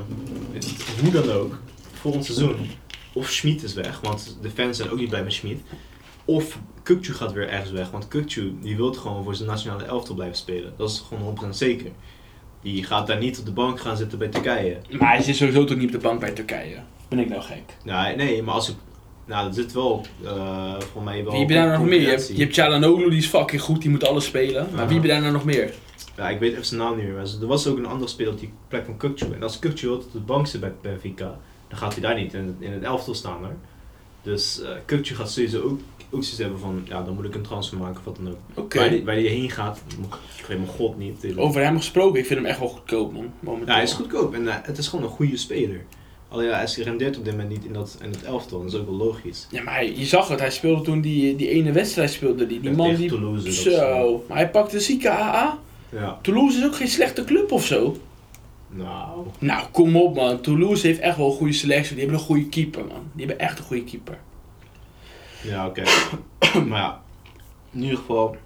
het- hoe dan ook, volgend seizoen, of Schmid is weg, want de fans zijn ook niet blij met Schmid. Of Kukchu gaat weer ergens weg, want Kukchu die wil gewoon voor zijn nationale elftal blijven spelen. Dat is gewoon 100% zeker. Die gaat daar niet op de bank gaan zitten bij Turkije. Maar hij zit sowieso toch niet op de bank bij Turkije. Ben ik nou gek? Nou, nee, maar als ik... Nou, dat zit wel, eh voor mij wel... Wie heb je daar nog meer? Je hebt, je hebt Çalhanoğlu, die is fucking goed, die moet alles spelen. Maar wie heb je daar nou nog meer? Ja, ik weet even zijn naam niet meer. Maar er was ook een andere speler op die plek van Kukcu. En als Kukcu altijd op de bank zit bij Benfica, dan gaat hij daar niet in het, in het elftal staan. Hoor. Dus Kukcu gaat sowieso ook, ook zoiets hebben van, ja, dan moet ik een transfer maken of wat dan ook. Oké. Waar, die, waar die heen gaat, ik weet mijn god niet. natuurlijk. Over hem gesproken, ik vind hem echt wel goedkoop, man. Momenteel. Ja, hij is goedkoop en eh, het is gewoon een goede speler. Alleen ja, hij rendeert op dit moment niet in, dat, in het elftal. Dat is ook wel logisch. Ja, maar hij, je zag het, hij speelde toen die, die ene wedstrijd speelde die. Die man die... Toulouse, dat is, Zo. Maar hij pakte zieke AA. Ja, Toulouse is ook geen slechte club of zo. nou... Nou, kom op man. Toulouse heeft echt wel een goede selectie. Die hebben een goede keeper, man. Die hebben echt een goede keeper. Ja, oké. <coughs> maar ja, in ieder geval,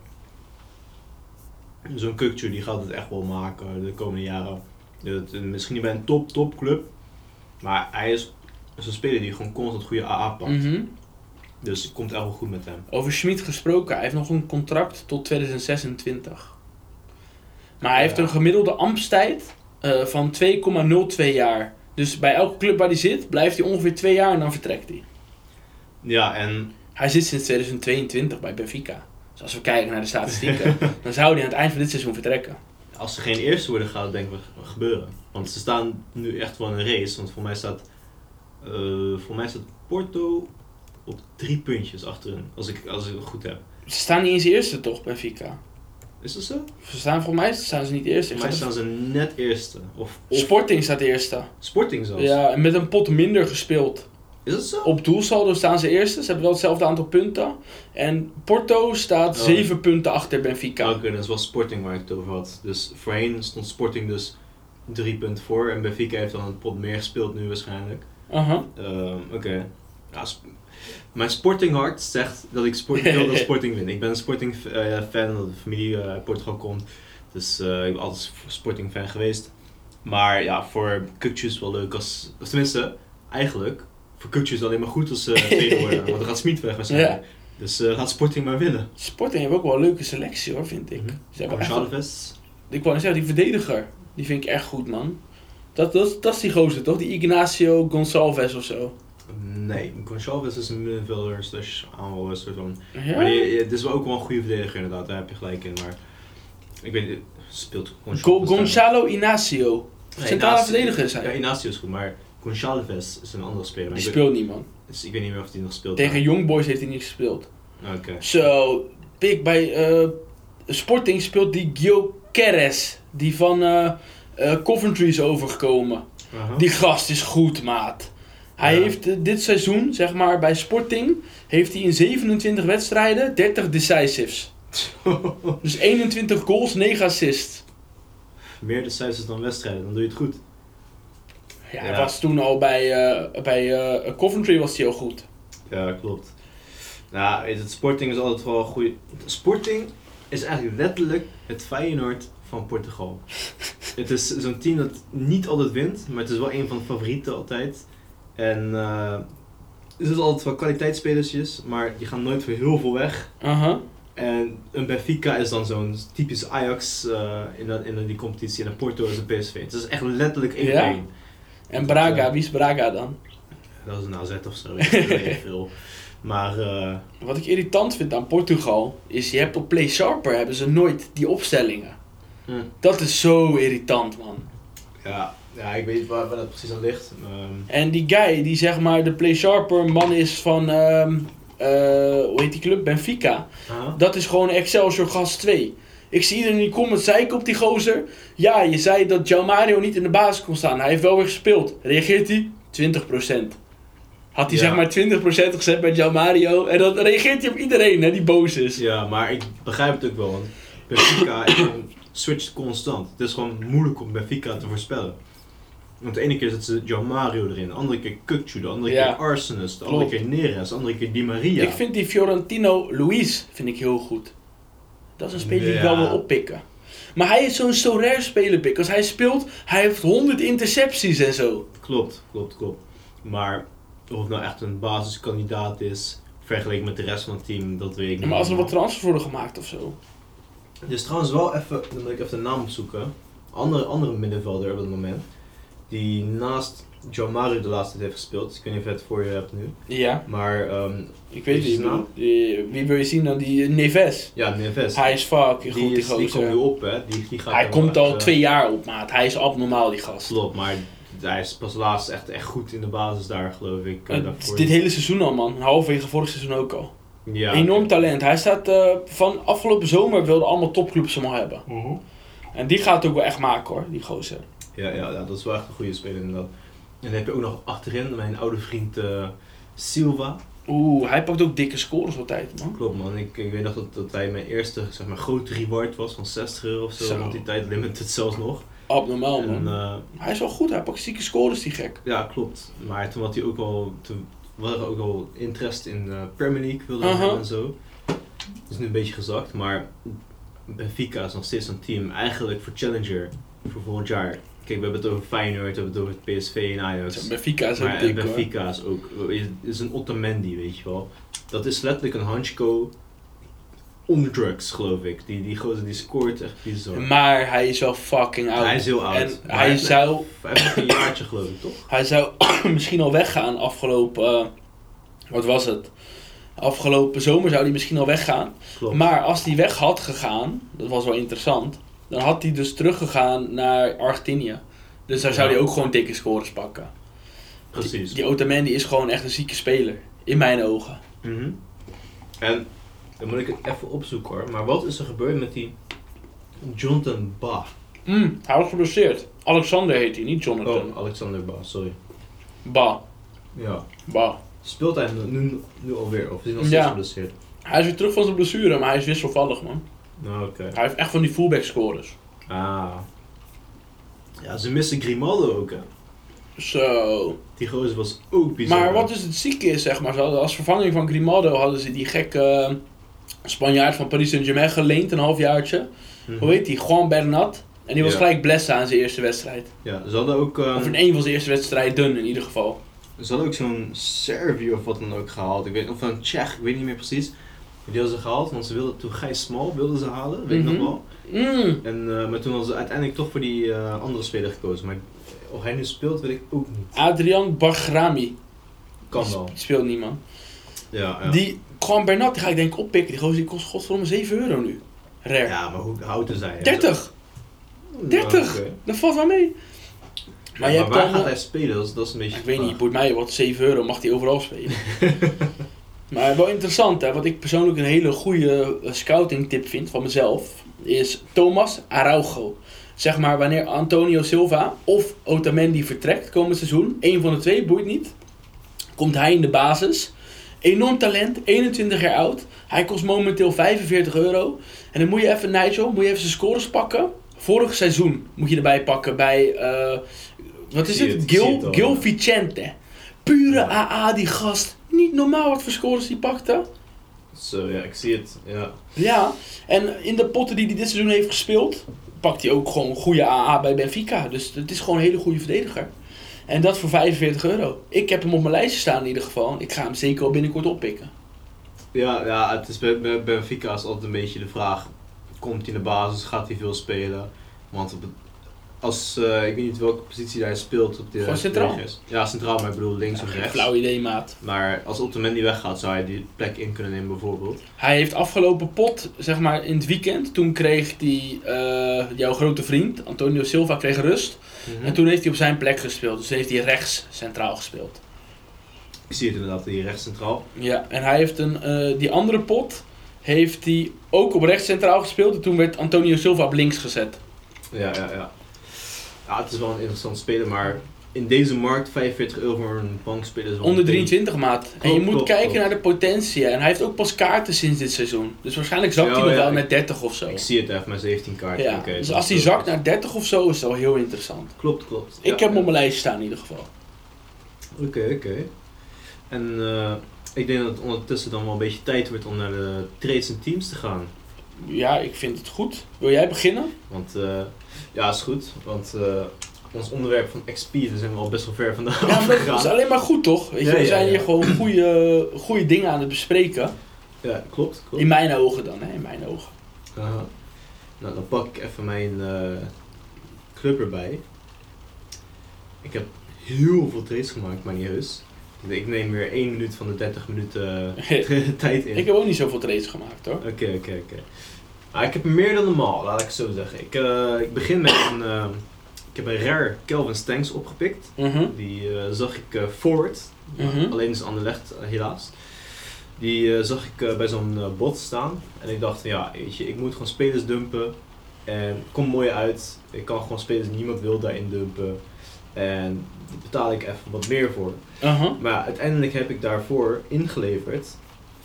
zo'n Kukcu die gaat het echt wel maken de komende jaren. Misschien niet bij een top, top club, maar hij is, is een speler die gewoon constant goede AA pakt. Mhm. Dus het komt echt wel goed met hem. Over Schmid gesproken, hij heeft nog een contract tot 2026. Maar hij heeft een gemiddelde ambtstijd eh, van 2,02 jaar. Dus bij elke club waar hij zit, blijft hij ongeveer 2 jaar en dan vertrekt hij. Ja, en Hij zit sinds 2022 bij Benfica. Dus als we kijken naar de statistieken, <laughs> dan zou hij aan het eind van dit seizoen vertrekken. Als ze geen eerste worden, gaat het denk ik wel gebeuren. Want ze staan nu echt wel in een race. Want voor mij staat, eh, voor mij staat Porto op drie puntjes achterin. Als ik, als ik het goed heb. Ze staan niet eens eerste toch, Benfica? Is dat zo? Ze staan, voor mij staan ze niet eerste. Voor mij staan ze net eerste. Of, of Sporting staat eerste. Sporting zelfs. Ja, en met een pot minder gespeeld. Is dat zo? Op doelsaldo staan ze eerste. Ze hebben wel hetzelfde aantal punten. En Porto staat Oh. 7 punten achter Benfica. Oké, dat is wel Sporting waar ik het over had. Dus voorheen stond Sporting dus drie punten voor. En Benfica heeft dan een pot meer gespeeld nu waarschijnlijk. Aha. Ehm, Oké. Ja, sp- mijn Sporting hart zegt dat ik sport, wil dat <laughs> Sporting win. Ik ben een Sporting eh, fan omdat de familie eh, uit Portugal komt. Dus eh, ik ben altijd Sporting fan geweest. Maar ja, voor is het wel leuk als... Of tenminste, eigenlijk, voor Kukcu is het alleen maar goed als ze tweede worden. Want dan gaat Smit weg waarschijnlijk. Dus eh, gaat Sporting maar winnen. Sporting heeft ook wel een leuke selectie hoor, vind ik. Ze hebben echt Gonçalves. Ik wou zeggen, die verdediger. Die vind ik echt goed, man. Dat, dat, dat is die gozer, toch? Die Ignacio Gonçalves of zo. Nee, Gonçalves is een middenvelder slash aanvaller soort van. Ja? Maar die, het is wel ook wel een goede verdediger inderdaad, daar heb je gelijk in. Maar ik weet niet, speelt Gonçalves Go-? Gonzalo Inacio. Nee, Centrale verdediger is hij. Ja, Inacio is goed, maar Gonçalves is een andere speler. Die ik, speelt niet, man. dus ik weet niet meer of die nog speelt. Tegen Young Boys heeft hij niet gespeeld. Oké. Zo, pik bij eh, Sporting speelt die Gio Keres. Die van eh, eh, Coventry is overgekomen. Die gast is goed, maat. Hij Ja. heeft dit seizoen, zeg maar, bij Sporting, heeft hij in 27 wedstrijden 30 decisives. <laughs> Dus 21 goals, 9 assists. Meer de cijfers dan wedstrijden, dan doe je het goed. Ja, hij was toen al bij, eh, bij eh, Coventry was hij al goed. Ja, klopt. Nou, het Sporting is altijd wel een goede. Sporting is eigenlijk letterlijk het Feyenoord van Portugal. <laughs> het is zo'n team dat niet altijd wint, maar het is wel een van de favorieten altijd. En eh er zitten altijd wel kwaliteitsspelersjes, maar die gaan nooit voor heel veel weg. En een Benfica is dan zo'n typisch Ajax eh, in, dat, in die competitie. En een Porto is een PSV. Het is echt letterlijk één Ja? één. En Braga, wie is Braga dan? Dat is een AZ of zo. <laughs> Ik weet niet veel. Maar eh, Wat ik irritant vind aan Portugal, is je hebt op Play Sharper hebben ze nooit die opstellingen. hm, Dat is zo irritant, man. ja, ja, ik weet niet waar, waar dat precies aan ligt. Ehm, En die guy die zeg maar de Play Sharper man is van, ehm, eh, hoe heet die club? Benfica. Dat is gewoon Excelsior Gas 2. Ik zie iedereen in die comments zeiken op die gozer. Ja, je zei dat Mario niet in de basis kon staan. Hij heeft wel weer gespeeld. Reageert hij? 20%. Had hij Ja. zeg maar 20% gezet bij Mario. En dan reageert hij op iedereen hè, die boos is. Ja, maar ik begrijp het ook wel. Want Benfica switcht constant. Het is gewoon moeilijk om Benfica te voorspellen. Want de ene keer zet ze Mario erin, de andere keer Kukcu, de andere Ja. keer Arsenis, de andere keer Neres, de andere keer Di Maria. Ik vind die Fiorentino Luis vind ik heel goed. Dat is een speler die ik wel wil oppikken. Maar hij is zo'n so rare speler, Pik. Als hij speelt, hij heeft 100 intercepties en zo. Klopt, klopt, klopt. Maar of het nou echt een basiskandidaat is, vergeleken met de rest van het team, dat weet ik niet. Maar als er wat transfers worden gemaakt of zo. Er is trouwens wel even, dan moet ik even de naam opzoeken. Andere, andere middenvelder op het moment. Die naast João Mario de laatste tijd heeft gespeeld. Ik weet niet of je het voor je hebt nu. Ja, Maar ehm, ik weet niet. naam? Die- Wie wil je zien dan? Die Neves. ja, Neves. Hij is fucking die, goed, die is, die komt nu op, hè. Die, die gaat Hij komt al eh, twee jaar op, maat. Hij is abnormaal, die gast. Klopt, maar hij is pas laatst echt, echt goed in de basis daar, geloof ik. eh, Eh, daarvoor. dit hele seizoen al, man. Halverwege vorig seizoen ook al. ja, Enorm talent. Hij staat eh, van afgelopen zomer wilden allemaal topclubs hem al hebben. Mhm. En die gaat het ook wel echt maken hoor, die gozer. Ja, ja, ja, dat is wel echt een goede speler inderdaad. En dan heb je ook nog achterin mijn oude vriend eh, Silva. Oeh, hij pakt ook dikke scores altijd, man. Klopt man, ik, ik weet nog dat, dat hij mijn eerste zeg maar, grote reward was van 60 euro of zo. Zo. Want die tijd limited zelfs nog. Abnormaal, man. eh, Hij is wel goed, hij pakt zieke scores, die gek. ja, klopt. Maar toen had hij ook al, toen waren ook al interest in de Premier League wilde hebben en zo. Is nu een beetje gezakt, maar Benfica is nog steeds een team eigenlijk voor Challenger voor volgend jaar. Kijk, we hebben het over Feyenoord, we hebben het over het PSV en Ajax. Benfica is ook dik. Benfica is ook is, is een Otamendi, weet je wel. Dat is letterlijk een Hanchko on drugs, geloof ik. Die, die gozer die scoort echt bizar. Maar hij is wel fucking oud. Hij is heel oud. En Maar hij zou, Hij heeft een jaartje, geloof ik, toch? hij zou <clears throat> misschien al weggaan afgelopen... eh, wat was het? Afgelopen zomer zou hij misschien al weggaan. Klopt. Maar als hij weg had gegaan, dat was wel interessant, dan had hij dus teruggegaan naar Argentinië. Dus daar zou hij ook gewoon dikke scores pakken. Precies. Die Otamendi is gewoon echt een zieke speler. In mijn ogen. Mhm. En dan moet ik het even opzoeken hoor. Maar wat is er gebeurd met die Jonathan Ba? Mm, hij was geblesseerd. Alexander heet hij, niet Jonathan. Oh, Alexander Ba, sorry. Ba. Ja. Ba. Speelt hij nu, nu alweer? Of is hij nog steeds Ja. geblesseerd? Hij is weer terug van zijn blessure, maar hij is wisselvallig man. Nou, oké. Hij heeft echt van die fullback scores. Ah. Ja, ze missen Grimaldo ook hè. Zo. Die gozer was ook bizar. Maar wat dus het zieke is, zeg maar, ze hadden als vervanging van Grimaldo hadden ze die gekke eh, Spanjaard van Paris Saint-Germain geleend, een halfjaartje. Mhm. Hoe heet die? Juan Bernat. En die was Ja. gelijk blessen aan zijn eerste wedstrijd. Ja, ze hadden ook, eh, Of in één van zijn eerste wedstrijden in ieder geval. ze hadden ook zo'n Servië of wat dan ook gehaald. Ik weet, of een Tsjech, ik weet niet meer precies. Die hadden ze gehaald, want ze wilden toen Gijs Smal wilden ze halen, weet ik Mhm. nog wel. Mm. En, eh, maar toen hadden ze uiteindelijk toch voor die eh, andere speler gekozen. Maar of hij nu speelt, weet ik ook niet. Adrian Bagrami. Kan Die wel. sp- speelt niet man. Ja, ja. Die Juan Bernat, die ga ik denk ik oppikken. Die gozer die kost godverdomme 7 euro nu. Rare. ja, maar hoe oud is hij? 30! Ja, 30! oké. Dat valt wel mee. Maar, Maar je hebt waar dan, gaat hij spelen? Dat is, dat is een beetje Ik weet niet, boeit mij wat, 7 euro mag hij overal spelen. <laughs> maar wel interessant, hè, wat ik persoonlijk een hele goede eh, scouting tip vind van mezelf, is Thomas Araujo. Zeg maar wanneer Antonio Silva of Otamendi vertrekt komend seizoen, één van de twee, boeit niet, komt hij in de basis. Enorm talent, 21 jaar oud. Hij kost momenteel 45 euro. En dan moet je even, Nigel, moet je even zijn scores pakken. Vorig seizoen moet je erbij pakken bij, eh, wat is het? Gil. Gil Vicente. Pure. AA, die gast. Niet normaal wat voor scores die pakte. Zo, ja, ik zie het. Ja. Ja, en in de potten die hij dit seizoen heeft gespeeld, pakt hij ook gewoon goede AA bij Benfica. Dus het is gewoon een hele goede verdediger. En dat voor 45 euro. Ik heb hem op mijn lijstje staan in ieder geval. Ik ga hem zeker wel binnenkort oppikken. Ja, ja het is bij, bij Benfica is altijd een beetje de vraag, komt hij in de basis, gaat hij veel spelen? Want op het, als, eh, ik weet niet welke positie hij speelt op de Gewoon centraal? Ja, centraal, maar ik bedoel links of rechts. flauw idee, maat. Maar als Otamendi weggaat, zou hij die plek in kunnen nemen bijvoorbeeld. Hij heeft afgelopen pot, zeg maar in het weekend, toen kreeg die, eh, jouw grote vriend, Antonio Silva, kreeg rust. En toen heeft hij op zijn plek gespeeld. Dus heeft hij rechts centraal gespeeld. Ik zie het inderdaad hier rechts centraal. Ja, en hij heeft een, eh, die andere pot heeft hij ook op rechts centraal gespeeld. En toen werd Antonio Silva op links gezet. Ja, ja, ja. Ja, het is wel een interessant speler, maar in deze markt 45 euro voor een bankspeler is wel Onder een beetje- 23 maat. En je moet klopt, kijken klopt. naar de potentie. En hij heeft ook pas kaarten sinds dit seizoen. Dus waarschijnlijk zakt Ja, hij nog ja, wel naar 30 of zo. Ik zie het even, maar 17 kaarten. Ja, dus dat als hij zakt naar 30 of zo, is het wel heel interessant. Klopt, klopt. Ik heb hem op mijn lijst staan in ieder geval. Oké, oké. En eh, ik denk dat het ondertussen dan wel een beetje tijd wordt om naar de trades en teams te gaan. Ja, ik vind het goed. Wil jij beginnen? Want uh, ja, is goed. Want uh, ons onderwerp van XP, daar zijn we al best wel ver vandaan Ja, gegaan. dat is alleen maar goed toch? Weet je, Ja, we zijn hier gewoon goede, goede dingen aan het bespreken. Ja, klopt. klopt. In mijn ogen dan, hè? In mijn ogen. Aha. Nou, dan pak ik even mijn uh, club erbij. Ik heb heel veel trades gemaakt, maar niet heus. Ik neem weer 1 minuut van de 30 minuten uh, <laughs> <laughs> tijd in. Ik heb ook niet zoveel trades gemaakt hoor. Oké, okay, oké, okay, oké. Okay. Ah, ik heb meer dan normaal, laat ik het zo zeggen. Ik, uh, ik begin met een. Uh, ik heb een rare Kelvin Stanks opgepikt. Mm -hmm. Die uh, zag ik forward. Mm -hmm. Alleen is Anderlecht, helaas. Die zag ik bij zo'n bot staan. En ik dacht ja, weet je, ik moet gewoon spelers dumpen. En kom mooi uit. Ik kan gewoon spelers die niemand wil daarin dumpen. En daar betaal ik even wat meer voor. -huh. Maar uiteindelijk heb ik daarvoor ingeleverd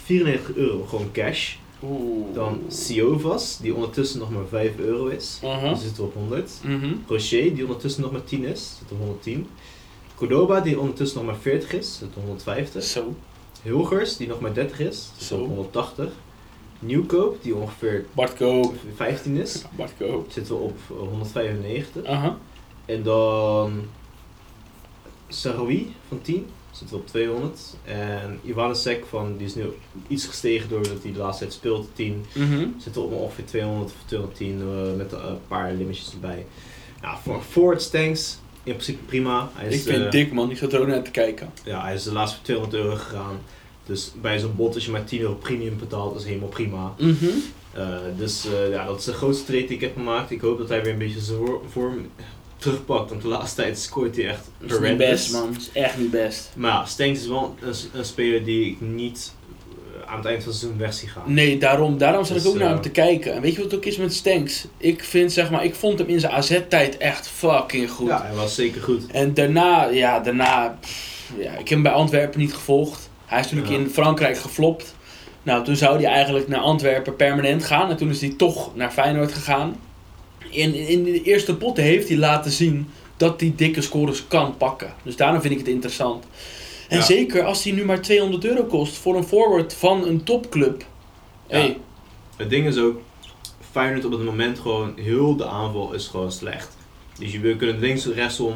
94 euro, gewoon cash. Oeh. Dan Siovas, die ondertussen nog maar 5 euro is. Uh Die zit op 100. -huh. Mm Rocher, die ondertussen nog maar 10 is. Zit op 110. Cordoba, die ondertussen nog maar 40 is. Zit op 150. Zo. Hilgers, die nog maar 30 is. Zit Zo. op 180. Nieuwkoop, die ongeveer Bart Koop. 15 is. Zitten we op 195. Uh -huh. En dan Saroui van 10 zitten we op 200. En Ivanesek van, die is nu iets gestegen doordat hij de laatste tijd speelt, 10. Mm -hmm. Zitten we op ongeveer 200 of 210 uh, met een uh, paar limmetjes erbij. Nou, voor Ford Stanks in principe prima. Hij is, ik vind uh, het dik man, ik zat er ook naar te kijken. Ja, hij is de laatste voor 200 euro gegaan. Dus bij zo'n bot als je maar 10 euro premium betaalt, is helemaal prima. Mm -hmm. uh, dus ja, dat is de grootste trade die ik heb gemaakt. Ik hoop dat hij weer een beetje zijn vorm terugpakt. Want de laatste tijd scoort hij echt Dat is niet best man, dat is echt niet best. Maar ja, Stenks is wel een, een, speler die ik niet uh, aan het eind van het seizoen weg zie gaan. Nee, daarom, daarom zat Dus, ik ook naar hem te kijken. En weet je wat het ook is met Stenks? Ik vind zeg maar, ik vond hem in zijn AZ-tijd echt fucking goed. Ja, hij was zeker goed. En daarna, ja, daarna, pff, ja, ik heb hem bij Antwerpen niet gevolgd. Hij is natuurlijk Ja. in Frankrijk geflopt. Nou, toen zou hij eigenlijk naar Antwerpen permanent gaan. En toen is hij toch naar Feyenoord gegaan. In, in de eerste potten heeft hij laten zien dat hij dikke scores kan pakken. Dus daarom vind ik het interessant. En Ja. zeker als hij nu maar 200 euro kost voor een forward van een topclub. Ja. Hey, Het ding is ook, Feyenoord op het moment gewoon, heel de aanval is gewoon slecht. Dus je, kunnen links en rechtsom,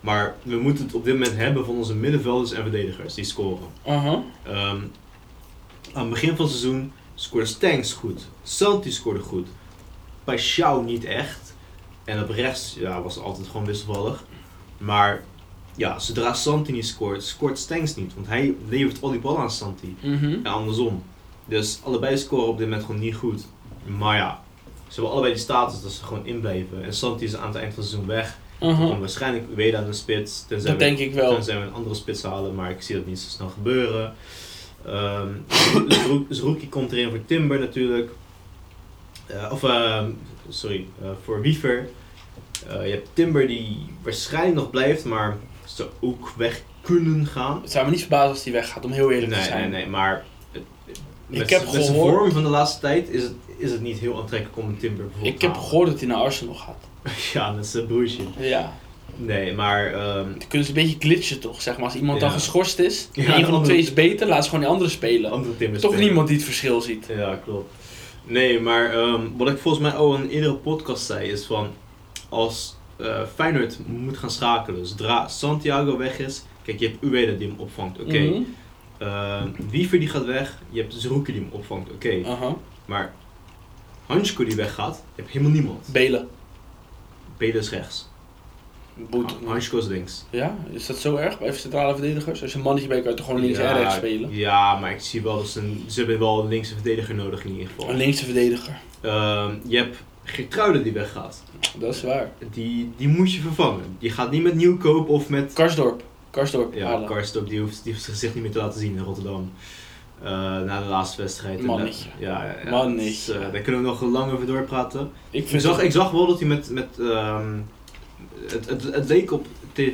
maar we moeten het op dit moment hebben van onze middenvelders en verdedigers die scoren. Ehm, aan het begin van het seizoen scoorde Stanks goed, Santi scoorde goed, Paixão niet echt. En op rechts ja, was het altijd gewoon wisselvallig. Maar ja, zodra Santi niet scoort, scoort Stanks niet. Want hij levert al die ballen aan Santi. Mhm. En andersom. Dus allebei scoren op dit moment gewoon niet goed. Maar ja, ze hebben allebei die status dat ze gewoon inblijven. En Santi is aan het eind van het seizoen weg. Dan waarschijnlijk weer aan de spits. Tenzij Dat we, denk ik wel. tenzij we een andere spits halen, maar ik zie dat niet zo snel gebeuren. <clears throat> Zerouki komt erin voor Timber natuurlijk. Eh, of, ehm, sorry, eh, voor Wiever. Eh, je hebt Timber die waarschijnlijk nog blijft, maar zou ook weg kunnen gaan. Het zou me niet verbazen als hij weggaat, om heel eerlijk te zijn. nee, nee, maar het- Ik met, heb met zijn gehoord- vorm van de laatste tijd is het, is het niet heel aantrekkelijk om een Timber bijvoorbeeld Ik heb halen. gehoord dat hij naar Arsenal gaat. <laughs> Ja, dat is een broertje. Ja. Nee, maar ehm, Dan kunnen ze een beetje glitchen toch, zeg maar. Als iemand dan geschorst is, Ja, en een van de twee is beter, laat ze gewoon die andere spelen. andere Toch spelen. niemand die het verschil ziet. Ja, klopt. Nee, maar ehm, wat ik volgens mij al in een eerdere podcast zei, is van als eh Feyenoord moet gaan schakelen, zodra Santiago weg is, kijk, je hebt Ueda die hem opvangt, oké. Mhm. Uh, Wiever die gaat weg, je hebt Zerouki die hem opvangt, oké. Maar Hansko die weggaat, je hebt helemaal niemand. Belen. Belen is rechts. Boet. Hansko is links. Ja, is dat zo erg bij centrale verdedigers? Als je een mannetje bij kan je toch gewoon links en rechts spelen? Ja, maar ik zie wel dat ze, een, ze hebben wel een linkse verdediger nodig in ieder geval. Een linkse verdediger. Uh, je hebt Gertruiden die weggaat. Dat is waar. Die, die moet je vervangen. Je gaat niet met Nieuwkoop of met... Karsdorp. Karsdorp Ja, halen. Karsdorp die hoeft, die hoeft zijn gezicht niet meer te laten zien in Rotterdam. Uh, na de laatste wedstrijd. Mannetje. Ja, ja, ja Mannetje. Dus, uh, daar kunnen we nog lang over doorpraten. Ik, zag, ik zag wel dat hij met... met um, het, het, het leek op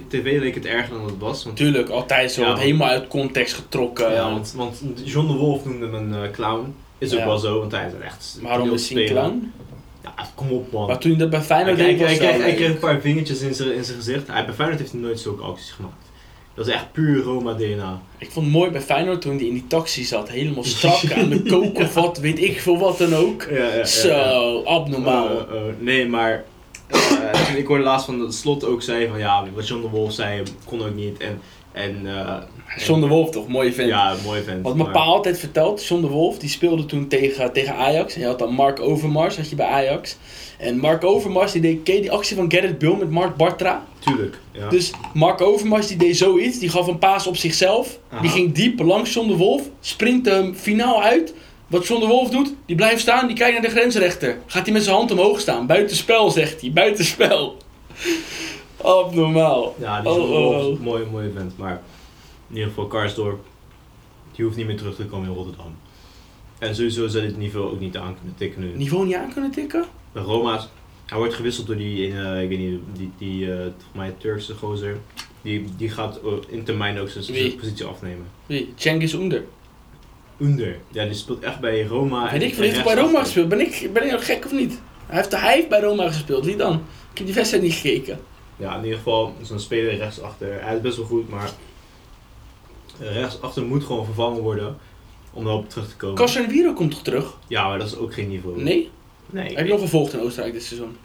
tv leek het erger dan het was. Want, Tuurlijk, altijd zo. Ja, helemaal uit context getrokken. ja, want, want John de Wolf noemde hem een uh, clown. Is ook Ja. wel zo, want hij is echt... Waarom is hij een clown? Ja, kom op man. Maar toen hij dat bij Feyenoord Hij, deed, hij, kreeg een paar vingertjes in zijn, in zijn gezicht. Hij, bij Feyenoord heeft hij nooit zulke acties gemaakt. Dat is echt puur Roma-DNA. Ik vond het mooi bij Feyenoord toen hij in die taxi zat. Helemaal strak <laughs> aan de kook of wat, weet ik veel wat dan ook. Zo, abnormaal. Uh, uh, nee, maar uh, ik hoorde laatst van dat Slot ook zei van ja, wat John de Wolf zei kon ook niet. En, en, uh, John de Wolf toch, mooie vent. Ja, mooi vent. Wat mijn pa altijd vertelt, John de Wolf, die speelde toen tegen, tegen Ajax. En je had dan Mark Overmars, had je bij Ajax. En Mark Overmars, die deed, ken die actie van Gerrit Bill met Mark Bartra? Tuurlijk, ja. Dus Mark Overmars die deed zoiets, die gaf een paas op zichzelf. Aha. Die ging diep langs John de Wolf, springt hem finaal uit. Wat John de Wolf doet, die blijft staan, die kijkt naar de grensrechter. Gaat hij met zijn hand omhoog staan, buitenspel zegt hij, buitenspel. <laughs> Abnormaal. Ja, die Oh, is oh, een mooie, mooie vent. Maar in ieder geval Karsdorp, die hoeft niet meer terug te komen in Rotterdam. En sowieso zou dit niveau ook niet aan kunnen tikken nu. Niveau niet aan kunnen tikken? Bij Roma's, hij wordt gewisseld door die, uh, ik weet niet, die, die uh, mij Turkse gozer. Die, die gaat uh, in termijn ook zijn- positie afnemen. Wie? Cengiz Under. Under, ja, die speelt echt bij Roma. Weet ik veel, heeft bij Roma gespeeld? Ben ik, ben ik nou gek of niet? Hij heeft, hij heeft bij Roma gespeeld, wie dan? Ik heb die wedstrijd niet gekeken. Ja, in ieder geval zo'n speler rechtsachter. Hij is best wel goed, maar rechtsachter moet gewoon vervangen worden om erop terug te komen. Casemiro komt toch terug? Ja, maar dat is ook geen niveau. Nee? Nee. Heb je nog gevolgd in Oostenrijk dit seizoen?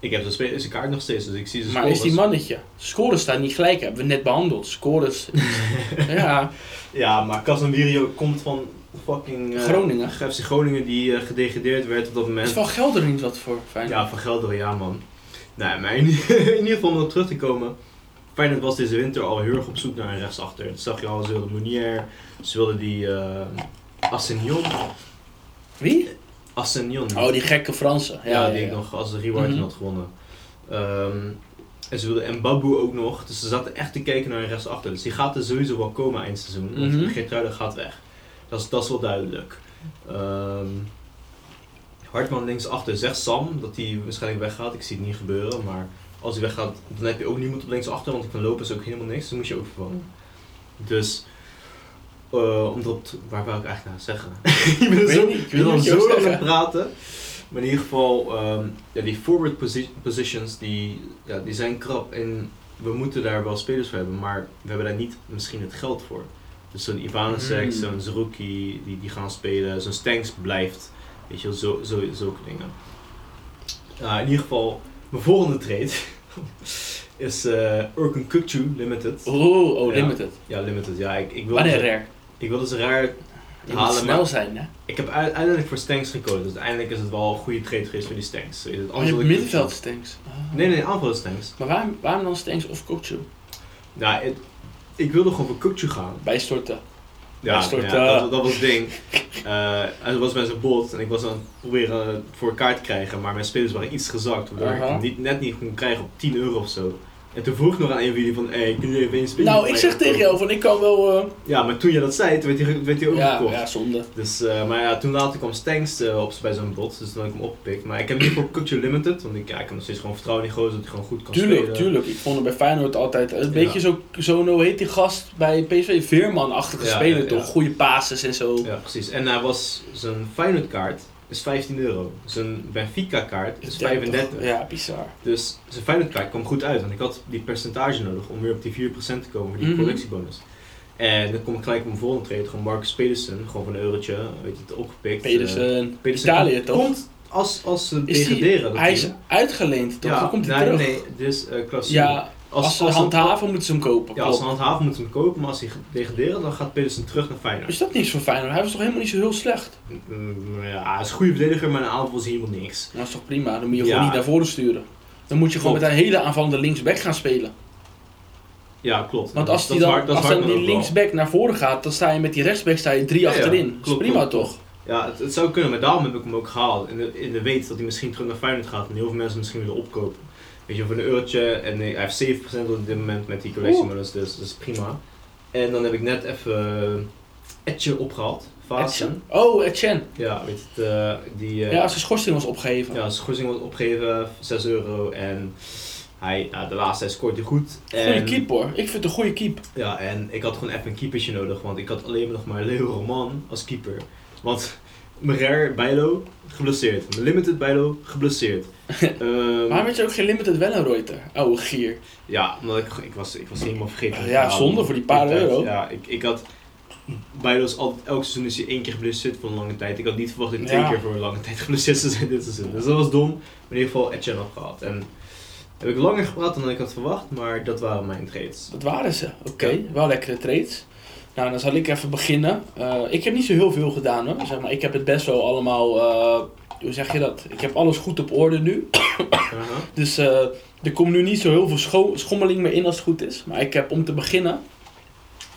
Ik heb zijn, kaart nog steeds, dus ik zie zijn Maar is die mannetje? Scores staan niet gelijk, hebben we net behandeld. Scores. <laughs> ja, Ja, maar Casemiro komt van fucking... eh, Groningen. FC Groningen die eh, gedegradeerd werd op dat is moment. van Gelder niet wat voor Feyenoord. Ja, van Gelderen, ja man. Nee, maar in, <laughs> in ieder geval om terug te komen. Feyenoord was deze winter al heel erg op zoek naar een rechtsachter. Dat zag je al, ze wilden Mounier, ze wilden die uh, Assignon. Wie? Assignon. Oh, die gekke Fransen. Ja, ja, ja, die ja. ik nog als de reward Mhm. had gewonnen. Ehm, en ze wilden Mbabu ook nog. Dus ze zaten echt te kijken naar rechtsachter. Dus die gaat er sowieso wel komen eind seizoen. Want Mhm. Geertruiden gaat weg. Dat is, dat is wel duidelijk. Ehm, Hartman linksachter zegt Sam dat hij waarschijnlijk weggaat. Ik zie het niet gebeuren. Maar als hij weggaat, dan heb je ook niemand op linksachter. Want van lopen is ook helemaal niks. Dan moet je ook vervangen. Dus... eh om dat, waar wou ik eigenlijk naar zeggen? <laughs> ik ben zo, niet, ik ben al zo wil aan het zeggen. praten. Maar in ieder geval, ehm, ja, die forward posi- positions, die, ja, die zijn krap. En we moeten daar wel spelers voor hebben, maar we hebben daar niet misschien het geld voor. Dus zo'n Ivanasek, Hmm. zo'n Zerouki, die, die gaan spelen. Zo'n Stanks blijft. Weet je wel, zo, zo, zulke dingen. In ieder geval, mijn volgende trade <laughs> is eh Urken Kukcu Limited. Oh, oh, Ja. limited. Ja, Limited. Ja, ik, ik wil Wanneer rare? Ik wil dus raar Je Halen, moet snel maar- zijn, hè? ik heb uiteindelijk voor Stanks gekozen, dus uiteindelijk is het wel een goede trade geweest voor die Stanks. Het Oh, je hebt ik- middenveld Stanks. Ah. Nee, nee, aanval Stanks. Maar waarom, waarom dan Stanks of Kokchu? Ja, het- ik wilde gewoon voor Kukcu gaan. Bijstorten. Ja, Hij stort, ja, dat, dat was het ding. <laughs> Hij was met zijn bot en ik was aan het proberen voor elkaar te krijgen, maar mijn spelers waren iets gezakt, waardoor ik hem niet, net niet kon krijgen op 10 euro of zo. En toen vroeg ik nog aan een van jullie van, hey, kun je even een speler Nou, ik zeg tegen jou van ik kan wel... eh, Ja, maar toen je dat zei, toen werd hij, werd hij ook ja, gekocht. ja, zonde. Dus, eh, maar ja, toen later kwam Stanks eh, op, bij zo'n bot, dus toen heb ik hem opgepikt. Maar ik heb niet voor Kukcu Limited, want ik, ja, ik heb nog steeds gewoon vertrouwen in die gozer dat hij gewoon goed kan Tuurlijk, spelen. tuurlijk. Ik vond hem bij Feyenoord altijd een Ja. beetje zo, zo, hoe heet die gast bij PSV? Veerman-achtige Ja, speler toch? Goede passes en zo. Ja, precies. En hij was, zijn Feyenoord kaart is 15 euro. Zijn Benfica kaart is 35. Ja, bizar. Dus zijn Feyenoord kaart kwam goed uit, want ik had die percentage nodig om weer op die 4% te komen voor die Mhm. collectiebonus. En dan kom ik gelijk op mijn volgende trade, gewoon Marcus Pedersen, gewoon van een eurotje, weet je, het opgepikt. Eh, Pedersen, Pedersen Italië komt- toch? Komt als, als ze Is degraderen. hij is uitgeleend toch? ja, Dan komt hij nee, terug. nee, dus uh, Klaus Ja, Als, ze handhaven, moeten ze hem kopen. Ja, als ze handhaven, moeten ze hem kopen. Maar als hij degraderen, dan gaat Pedersen terug naar Feyenoord. Is dat niets voor Feyenoord? Hij was toch helemaal niet zo heel slecht? Mm, ja, hij is een goede verdediger, maar in aanval is hij helemaal niks. Dat is toch prima? Dan moet je Ja. gewoon niet naar voren sturen. Dan moet je gewoon Klopt. met een hele aanvallende linksback gaan spelen. Ja, klopt. Want als, die dan, hard- als dan die linksback naar voren gaat, dan sta je met die rechtsback sta je drie Ja, ja. achterin. dat is Klopt, prima klopt, toch? Ja, het, het zou kunnen, maar daarom heb ik hem ook gehaald. In de, in de weet dat hij misschien terug naar Feyenoord gaat en heel veel mensen misschien willen opkopen. Weet je, voor een eurotje en hij heeft 7% op dit moment met die collectiemodus, dus dat is prima. En dan heb ik net even uh, Etje opgehaald, Vaassen. Oh, Etienne. Ja, weet je, het, eh, die... eh, Ja, als zijn schorsing was opgegeven. ja, zijn schorsing wordt opgegeven, 6 euro en hij, ja, de laatste tijd scoort hij goed. Goeie En- keep hoor. Ik vind het een goede keep. Ja, en ik had gewoon even een keepertje nodig, want ik had alleen nog maar Leo Roman als keeper. Want mijn rare Bijlo, geblesseerd. Mijn limited Bijlo, geblesseerd. <laughs> Ehm, Waarom had je ook geen limited Wellenreuter? Oude gier. ja, omdat ik, ik, was, ik was helemaal vergeten. Ja, zonde voor die paar euro. Ja, ik, ik had... Bijlo is altijd, elk seizoen is hij één keer geblesseerd voor een lange tijd. Ik had niet verwacht dat hij twee Ja. keer voor een lange tijd geblesseerd zou zijn dit seizoen. Dus dat was dom. Maar in ieder geval Etienne opgehaald. En heb ik langer gepraat dan ik had verwacht, maar dat waren mijn trades. Dat waren ze. Oké, Ja. wel lekkere trades. Nou, dan zal ik even beginnen. Eh, ik heb niet zo heel veel gedaan hoor. Zeg maar, ik heb het best wel allemaal. eh, hoe zeg je dat? Ik heb alles goed op orde nu. <coughs> Dus eh, er komt nu niet zo heel veel scho- schommeling meer in als het goed is. Maar ik heb om te beginnen.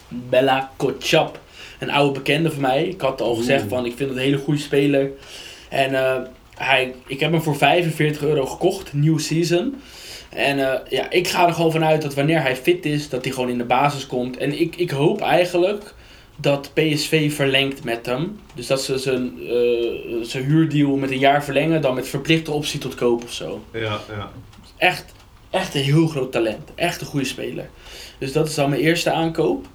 Bella Kotschap. Een oude bekende van mij. Ik had al gezegd Oeh. van ik vind het een hele goede speler. En hij, ik heb hem voor 45 euro gekocht. New season. En eh, ja, ik ga er gewoon vanuit dat wanneer hij fit is, dat hij gewoon in de basis komt. En ik, ik hoop eigenlijk dat PSV verlengt met hem. Dus dat ze zijn, eh, zijn huurdeal met een jaar verlengen, dan met verplichte optie tot koop of zo. Ja, ja. Echt, echt een heel groot talent. Echt een goede speler. Dus dat is dan mijn eerste aankoop.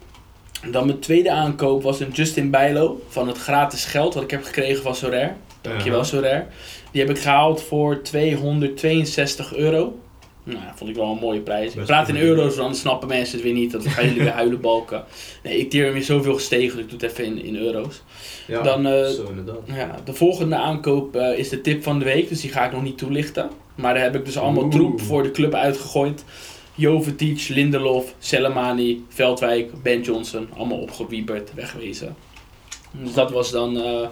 En dan mijn tweede aankoop was een Justin Bijlo van het gratis geld wat ik heb gekregen van Sorare. Dankjewel Aha. Sorare. Die heb ik gehaald voor 262 euro. Nou, dat vond ik wel een mooie prijs. Ik Best praat in euro's, want anders snappen mensen het weer niet. Dat gaan jullie weer <laughs> huilen balken. Nee, ik hem weer zoveel gestegen, dus ik doe het even in, in euro's. Ja, Dan, eh, zo inderdaad. Ja, de volgende aankoop eh, is de tip van de week, dus die ga ik nog niet toelichten. Maar daar heb ik dus allemaal Oeh. troep voor de club uitgegooid. Jovetic, Lindelof, Selemani, Veldwijk, Ben Johnson, allemaal opgewieberd, wegwezen. Dus dat was dan eh,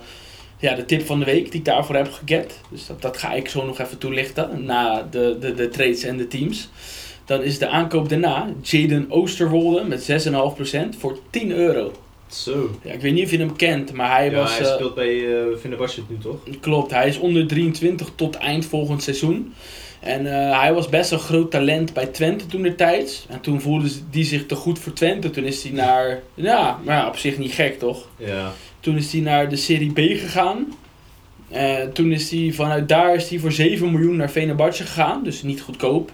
ja, de tip van de week die ik daarvoor heb geget. Dus dat, dat ga ik zo nog even toelichten, na de, de, de trades en de teams. Dan is de aankoop daarna Jaden Oosterwolde met 6,5% voor 10 euro. Zo. Ja, ik weet niet of je hem kent, maar hij ja, was... hij eh, speelt bij uh, Fenerbahce nu toch? Klopt, hij is onder 23 tot eind volgend seizoen. En eh, hij was best een groot talent bij Twente toen de tijd. En toen voelde die zich te goed voor Twente. Toen is hij naar, ja, maar ja, op zich niet gek toch? Ja. Toen is hij naar de Serie B gegaan. Eh, toen is hij vanuit daar is hij voor 7 miljoen naar Fenerbahce gegaan. Dus niet goedkoop.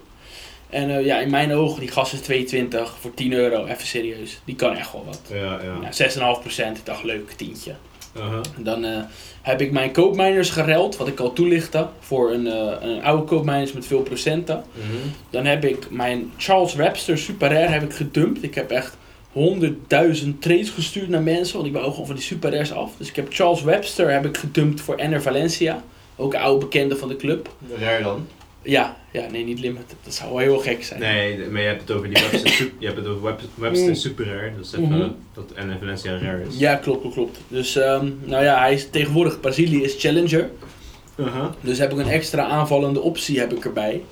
En eh, ja, in mijn ogen, die gast is 22 voor 10 euro. Even serieus. Die kan echt wel wat. Ja, ja. Ja, 6,5 procent. Ik dacht, leuk, tientje. En Dan eh, heb ik mijn koopmijners gereld, wat ik al toelichtte, voor een, een oude koopmijners met veel procenten. Mhm. Dan heb ik mijn Charles Webster Super Rare heb ik gedumpt. Ik heb echt 100.000 trades gestuurd naar mensen, want ik wou gewoon van die Super Rares af. Dus ik heb Charles Webster heb ik gedumpt voor Enner Valencia. Ook een oude bekende van de club. Rare dan? Ja, ja, nee, niet limited. Dat zou wel heel gek zijn. Nee, maar je hebt het over die Webster, <laughs> je hebt het over Web- Webster Mm. Super Rare, dus even Mhm. dat en Valencia Rare is. Ja, klopt, klopt, klopt. Dus, ehm, nou ja, hij is tegenwoordig Brazilië is challenger. Aha. Dus heb ik een extra aanvallende optie heb ik erbij.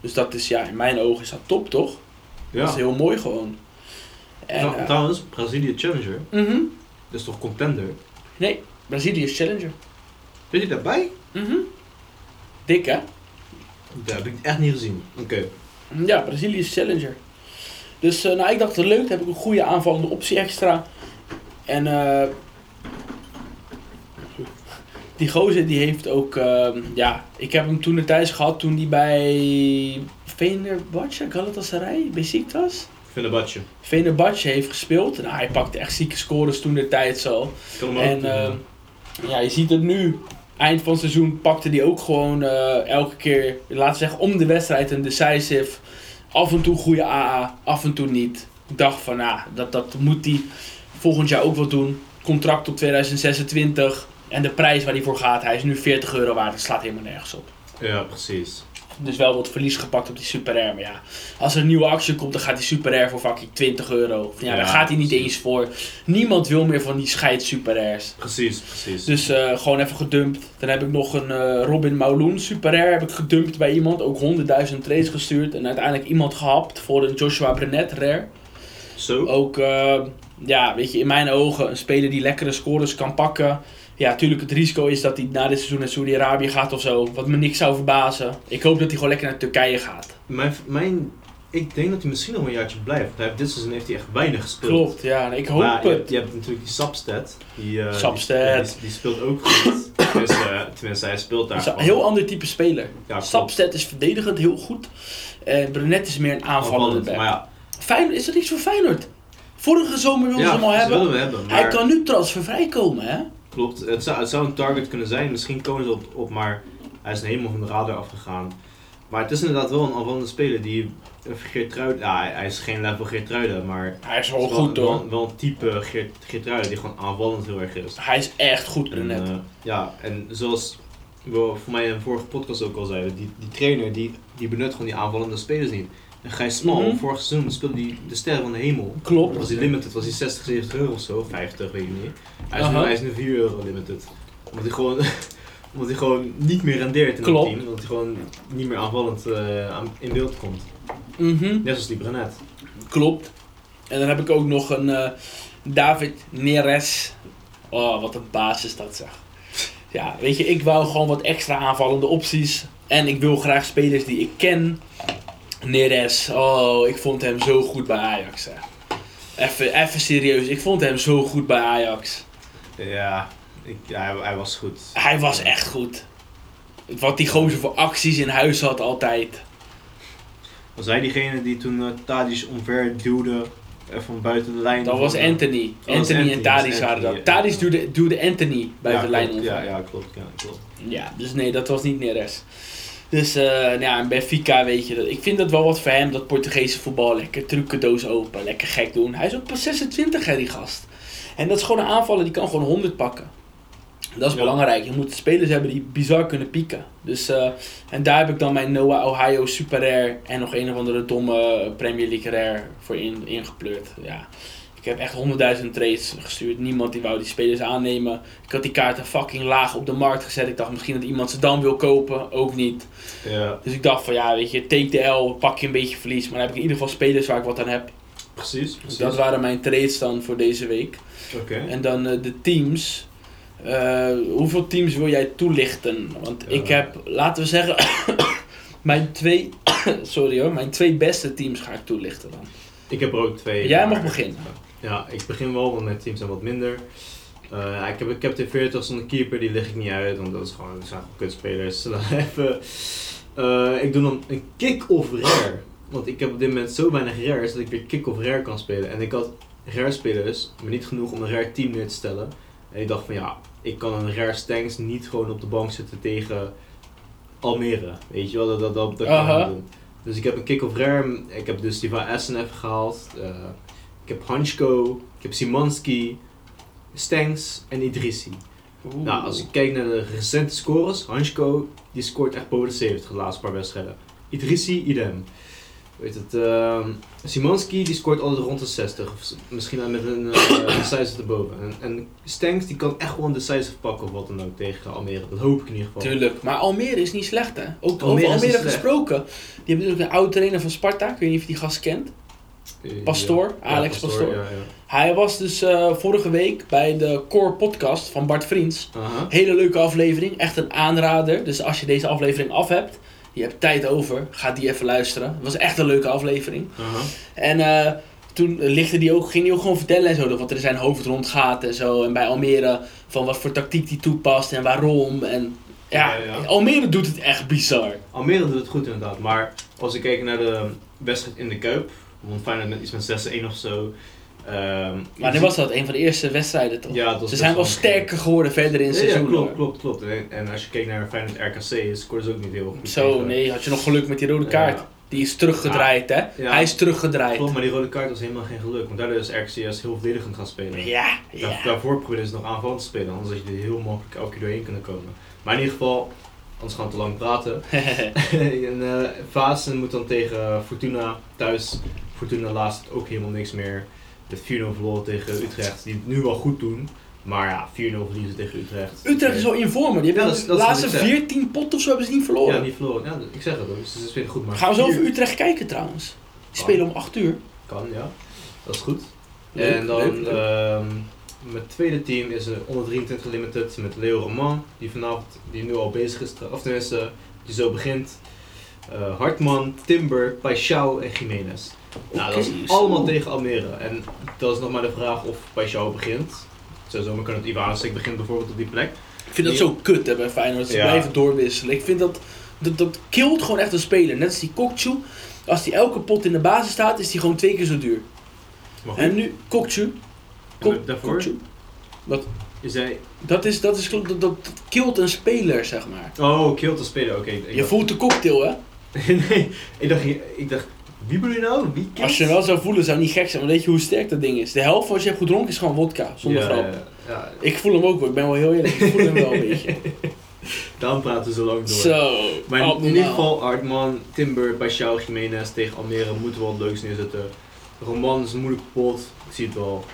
Dus dat is, ja, in mijn ogen is dat top, toch? Dat is Ja. heel mooi gewoon. En, eh, Trouwens, Brazilië Challenger, mhm. dat is toch contender? Nee, Brazilië is challenger. Zit je daarbij? Mhm. Dik, hè? Dat heb ik echt niet gezien. Oké. Ja, Brazilië is challenger. Dus eh, nou, ik dacht, leuk, dan heb ik een goede aanvallende optie extra. En eh die gozer die heeft ook, ehm, ja, ik heb hem toen de thuis gehad toen die bij Fenerbahce, Galatasaray, Besiktas, Fenerbahce. Fenerbahce heeft gespeeld. Nou, hij pakte echt zieke scores toen de tijd zo. En doen, eh, ja, je ziet het nu. Eind van het seizoen pakte hij ook gewoon eh, elke keer, laten zeggen, om de wedstrijd een decisive. Af en toe goede AA, af en toe niet. Ik dacht van, nou, dat, dat moet hij volgend jaar ook wel doen. Contract tot 2026. En de prijs waar hij voor gaat, hij is nu 40 euro waard. Dat slaat helemaal nergens op. Ja, precies. Dus wel wat verlies gepakt op die Super Air. Maar ja, als er een nieuwe actie komt, dan gaat die Super Air voor fucking 20 euro. Ja, Ja, daar gaat hij niet eens voor. Niemand wil meer van die scheid Super Airs. Precies, precies. Dus eh, gewoon even gedumpt. Dan heb ik nog een eh, Robin Mauloon Super Air heb ik gedumpt bij iemand. Ook 100.000 trades gestuurd. En uiteindelijk iemand gehapt voor een Joshua Brenet Rare. Zo? Ook, eh, ja, weet je, in mijn ogen een speler die lekkere scores kan pakken. Ja, natuurlijk het risico is dat hij na dit seizoen naar Saudi-Arabië gaat of zo. Wat me niks zou verbazen. Ik hoop dat hij gewoon lekker naar Turkije gaat. Mijn, mijn, ik denk dat hij misschien nog een jaartje blijft. Hij heeft, dit seizoen heeft hij echt weinig gespeeld. Klopt, ja. Ik hoop Maar je, het. hebt, je hebt natuurlijk die Substat. Die, Substat. Die, die, die speelt ook goed. tenminste, eh, tenminste, hij speelt daar is een heel ander type speler. Ja, is verdedigend heel goed. En Brenet is meer een aanvallende Aanvallend, back. Maar ja, Feyenoord, is dat iets voor Feyenoord? Vorige zomer wilden ja ze hem al hebben. hebben. Maar Hij kan nu transfervrij komen, hè? Klopt, het zou, het zou een target kunnen zijn. Misschien komen ze op, op, maar hij is helemaal van de radar afgegaan. Maar het is inderdaad wel een aanvallende speler die een Geertruiden, ja, hij, hij is geen level Geertruiden, maar Hij is wel is goed, hoor. Wel, wel een type Geert, Geertruiden die gewoon aanvallend heel erg is. Hij is echt goed, En, Brenet. eh, ja, en zoals we voor mij in een vorige podcast ook al zeiden, die, die trainer die, die benut gewoon die aanvallende spelers niet. En Gijs Smal, Mhm. vorig seizoen speelde die de sterren van de hemel. Klopt. Was die limited, was die 60, 70 euro of zo, 50, weet ik niet. Hij is, nu, hij is nu 4 euro limited. Omdat hij gewoon, <laughs> omdat hij gewoon niet meer rendeert in Klopt. het team. Omdat hij gewoon niet meer aanvallend eh, in beeld komt. Mhm. Net als die Brenet. Klopt. En dan heb ik ook nog een eh, David Neres. Oh, wat een basis dat zeg. Ja, weet je, ik wou gewoon wat extra aanvallende opties. En ik wil graag spelers die ik ken. Neres, oh, ik vond hem zo goed bij Ajax. Hè. Even, even serieus, ik vond hem zo goed bij Ajax. Ja, ik, hij, hij was goed. Hij was echt goed. Wat die gozer voor acties in huis had altijd. Was hij diegene die toen uh, Tadic omver duwde, eh, van buiten de lijn? Dat was Anthony. was Anthony en Tadic waren dat. Tadic duwde, duwde Anthony bij ja, de lijn omver. ja, ja, klopt, ja, klopt. Ja, dus nee, dat was niet Neres. Dus eh ja, en Benfica weet je dat. Ik vind dat wel wat voor hem, dat Portugese voetbal. Lekker trucendoos open, lekker gek doen. Hij is ook pas 26 hè, die gast. En dat is gewoon een aanvaller die kan gewoon 100 pakken. Dat is Ja. belangrijk. Je moet spelers hebben die bizar kunnen pieken. Dus, eh, en daar heb ik dan mijn Noah Ohio Super Rare en nog een of andere domme Premier League Rare voor in, ingepleurd. Ja. Ik heb echt 100.000 trades gestuurd. Niemand die wou die spelers aannemen. Ik had die kaarten fucking laag op de markt gezet. Ik dacht misschien dat iemand ze dan wil kopen. Ook niet. Ja, Dus ik dacht van ja, weet je, take the L, pak je een beetje verlies. Maar dan heb ik in ieder geval spelers waar ik wat aan heb. precies. Dus precies. dat waren mijn trades dan voor deze week. Oké. En dan eh, de teams. Eh, hoeveel teams wil jij toelichten? Want ik heb, laten we zeggen, <coughs> mijn twee, <coughs> sorry hoor, mijn twee beste teams ga ik toelichten dan. Ik heb er ook twee. Jij mag beginnen. Ja, ik begin wel, want mijn teams zijn wat minder. Eh, ik heb een Captain 40 zonder keeper, die lig ik niet uit, want dat is gewoon, dat zijn gewoon kutspelers. <laughs> Dan even, eh, ik doe dan een kick-off rare. Want ik heb op dit moment zo weinig rares dat ik weer kick-off rare kan spelen. En ik had rare spelers, maar niet genoeg om een rare team neer te stellen. En ik dacht van ja, ik kan een rare Stanks niet gewoon op de bank zitten tegen Almere. Weet je wel, dat, dat, dat, dat kan ik doen. Dus ik heb een kick-off rare, ik heb dus die van even gehaald. Eh, ik heb Hansko, ik heb Simanski, Stanks en Idrissi. Oeh. Nou, als ik kijk naar de recente scores, Hansko die scoort echt boven de 70 de laatste paar wedstrijden. Idrissi, idem. Weet het, ehm Simanski die scoort altijd rond de 60, of misschien met een <coughs> uh, decisive erboven. En, en Stanks die kan echt gewoon decisive pakken of wat dan ook tegen Almere, dat hoop ik in ieder geval. Tuurlijk, maar Almere is niet slecht hè. Ook Almere over Almere gesproken. Die hebben natuurlijk een oude trainer van Sparta. Ik weet niet of je die gast kent. Eh, Pastoor, ja. Alex Ja, Pastoor. Ja. Hij was dus eh, vorige week bij de Core podcast van Bart Vriends. Hele leuke aflevering, echt een aanrader. Dus als je deze aflevering af hebt, je hebt tijd over, ga die even luisteren. Het was echt een leuke aflevering. En eh, toen lichtte die ook, ging hij ook gewoon vertellen en zo, wat er in zijn hoofd rondgaat en zo. En bij Almere, van wat voor tactiek hij toepast en waarom. En ja. Almere doet het echt bizar. Almere doet het goed inderdaad, maar als ik kijk naar de wedstrijd in de Kuip, want Feyenoord met iets met 6-1 of zo. ehm, Maar nu was dat een van de eerste wedstrijden toch? Ja, Ze zijn wel sterker geworden verder in het Ja, ja, seizoen. klopt, hoor. klopt, klopt. En, en als je kijkt naar Feyenoord RKC, scoren ze ook niet heel goed. Zo, tegen. nee, had je nog geluk met die rode kaart. Ja. Die is teruggedraaid, hè? Ja. Hij is teruggedraaid. Klopt, maar die rode kaart was helemaal geen geluk, want daardoor is RKC heel verdedigend gaan spelen. Ja, Daar- ja. daarvoor probeerden ze nog aanvallend te spelen, anders had je er heel makkelijk elke keer doorheen kunnen komen. Maar in ieder geval, anders gaan we te lang praten. <laughs> <laughs> en uh, Vaassen moet dan tegen Fortuna thuis. Fortuna laatst ook helemaal niks meer. Met 4-0 verloren tegen Utrecht, die het nu wel goed doen. Maar ja, 4-0 verliezen tegen Utrecht. Utrecht is wel in vorm, die hebben Ja, de dat is- dat is laatste wat ik zeg. 14 potten of zo hebben ze niet verloren. Ja, niet verloren. Ja, ik zeg het ook, dus ze spelen goed. Maar Gaan we zo over Utrecht kijken trouwens. Die Kan. spelen om 8 uur. Kan, ja. Dat is goed. Leuk, en dan leuk, leuk. ehm, mijn tweede team is een onder 23 limited met Leo Roman, die vanavond, die nu al bezig is, of tenminste, die zo begint. Eh, Hartman, Timber, Paixão en Jiménez. Nou, dat is zo. allemaal tegen Almere. En dat is nog maar de vraag of Paixão begint. Het zou zomaar kunnen dat Ivansek begint bijvoorbeeld op die plek. Ik vind dat zo kut hè, bij Feyenoord, ze Ja. blijven doorwisselen. Ik vind dat, dat, dat killt gewoon echt een speler. Net als die Kokchu. Als die elke pot in de basis staat, is die gewoon twee keer zo duur. Maar goed, En nu, Kokchu. en daarvoor Kokchu. is hij... Dat, is, dat, is, dat, dat, dat killt een speler, zeg maar. Oh, Kilt te spelen, oké. Je dacht- voelt de cocktail, hè? <laughs> nee, ik dacht, ik dacht, wie bedoel je nou? Wie? Als je wel zou voelen, zou het niet gek zijn. Maar weet je hoe sterk dat ding is? De helft van wat je hebt gedronken is gewoon wodka, zonder Ja, grap. ja, ja. Ik voel hem ook wel, ik ben wel heel eerlijk. Ik voel hem wel een <laughs> beetje. Daarom praten we zo lang door. Zo, Maar in, ieder geval, Hartman, Timber, Paixão, Jiménez tegen Almere moeten wel wat leuks neerzetten. Roman is een moeilijke pot, ik zie het wel.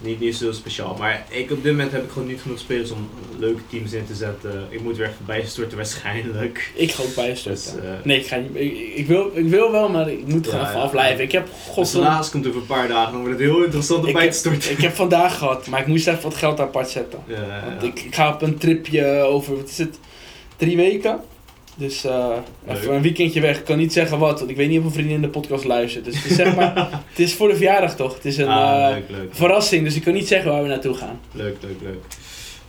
Niet, niet zo speciaal. Maar ik, op dit moment heb ik gewoon niet genoeg spelers om leuke teams in te zetten. Ik moet weer even bijstorten waarschijnlijk. Ik ga ook bijstorten. Dus, eh, Nee, ik, ga niet, ik, ik wil, ik wil wel, maar ik moet gewoon Ja, even ja. afblijven. Ik heb, godverdomme, salaris komt over een paar dagen, dan wordt het heel interessant om Ik bij te storten. ik heb vandaag gehad, maar ik moest even wat geld apart zetten. Want ik, ik ga op een tripje over, wat is het, drie weken. Dus eh, even een weekendje weg. Ik kan niet zeggen wat, want ik weet niet of mijn vriendin de podcast luistert. Dus het is, zeg maar, <laughs> het is voor de verjaardag toch? Het is een Ah, eh, leuk, leuk. verrassing, dus ik kan niet zeggen waar we naartoe gaan. Leuk, leuk, leuk.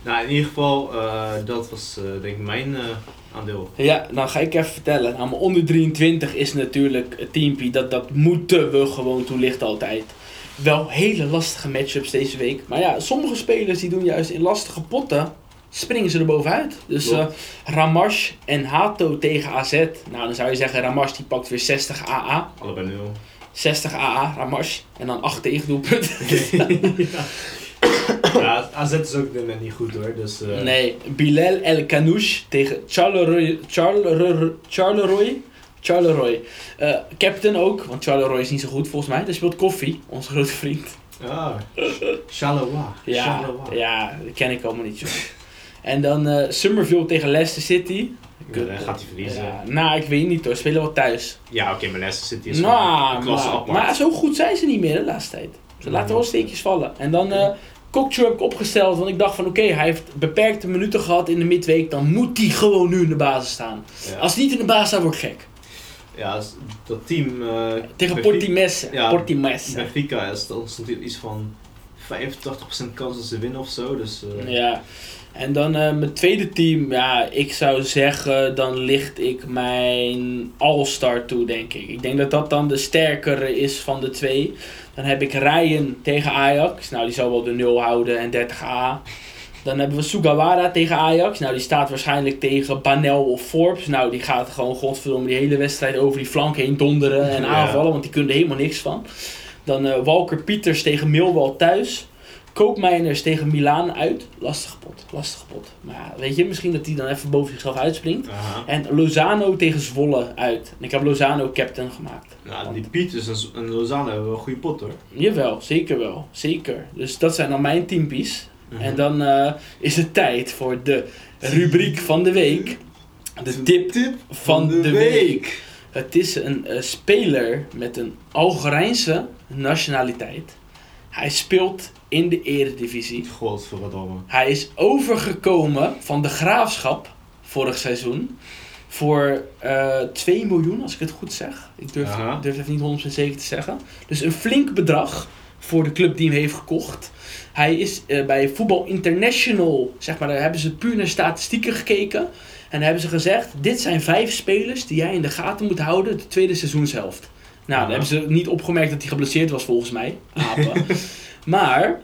Nou, in ieder geval, eh, dat was denk ik mijn aandeel. Ja, dan ga ik even vertellen. Nou, mijn onder 23 is natuurlijk het teampie. Dat, dat moeten we gewoon toelichten altijd. Wel hele lastige matchups deze week. Maar ja, sommige spelers die doen juist in lastige potten. Springen ze er bovenuit. Dus eh Ramash en Hato tegen AZ. Nou, dan zou je zeggen Ramash die pakt weer 60 AA. Allebei nul. 60 AA, Ramash. En dan 8 tegendoelpunten. <laughs> ja, AZ is ook dit moment niet goed hoor. Dus, eh, Nee, Bilal El Kanouche tegen Charleroi. Charleroi. Charleroi. Charleroi. Eh, captain ook, want Charleroi is niet zo goed volgens mij. Daar speelt Koffie, onze grote vriend. Ah, Charleroi. Ja, Charleroi. ja dat ken ik allemaal niet zo. En dan eh Summerville tegen Leicester City. Dan gaat hij verliezen. Ja, nou, ik weet niet hoor. Spelen wel thuis. Ja, oké, maar Leicester City is Nou, een klasse maar, apart. maar zo goed zijn ze niet meer de laatste tijd. Ze laten wel steekjes vallen. En dan Kokchu heb ik opgesteld, want ik dacht van oké, hij heeft beperkte minuten gehad in de midweek. Dan moet hij gewoon nu in de basis staan. ja. Als hij niet in de basis staat, wordt gek. ja, dat team... eh, Tegen Portimesse. Ja, Portimesse. Benfica is dan stond iets van 85% kans dat ze winnen of zo. Dus, Ja. En dan eh, mijn tweede team, ja, ik zou zeggen, dan licht ik mijn All-Star toe, denk ik. Ik denk dat dat dan de sterkere is van de twee. Dan heb ik Ryan tegen Ajax. Nou, die zal wel de 0 houden en 30A. Dan hebben we Sugawara tegen Ajax. Nou, die staat waarschijnlijk tegen Banel of Forbes. Nou, die gaat gewoon godverdomme die hele wedstrijd over die flank heen donderen en Ja. aanvallen, want die kunnen er helemaal niks van. Dan eh, Walker Pieters tegen Millwall thuis. Koopmeiners tegen Milaan uit. Lastige pot, lastige pot. Maar ja, weet je, misschien dat hij dan even boven zichzelf uitspringt. aha. En Lozano tegen Zwolle uit. En ik heb Lozano captain gemaakt. Nou, die Pieters en, Lozano hebben wel een goede pot hoor. Jawel, zeker wel. Zeker. Dus dat zijn dan mijn teampies. Mhm. En dan eh, is het tijd voor de rubriek van de week. De tip van de week. Het is een eh, speler met een Algerijnse nationaliteit. Hij speelt in de eredivisie. Godverdomme. Hij is overgekomen van de graafschap vorig seizoen. Voor eh 2 miljoen, als ik het goed zeg. Ik durf, Aha. durf even niet 100% zeker te zeggen. Dus een flink bedrag voor de club die hem heeft gekocht. Hij is eh, bij Voetbal International, zeg maar, daar hebben ze puur naar statistieken gekeken. En hebben ze gezegd: dit zijn vijf spelers die jij in de gaten moet houden de tweede seizoenshelft. Nou, dan hebben ze niet opgemerkt dat hij geblesseerd was, volgens mij. Apen. <laughs> maar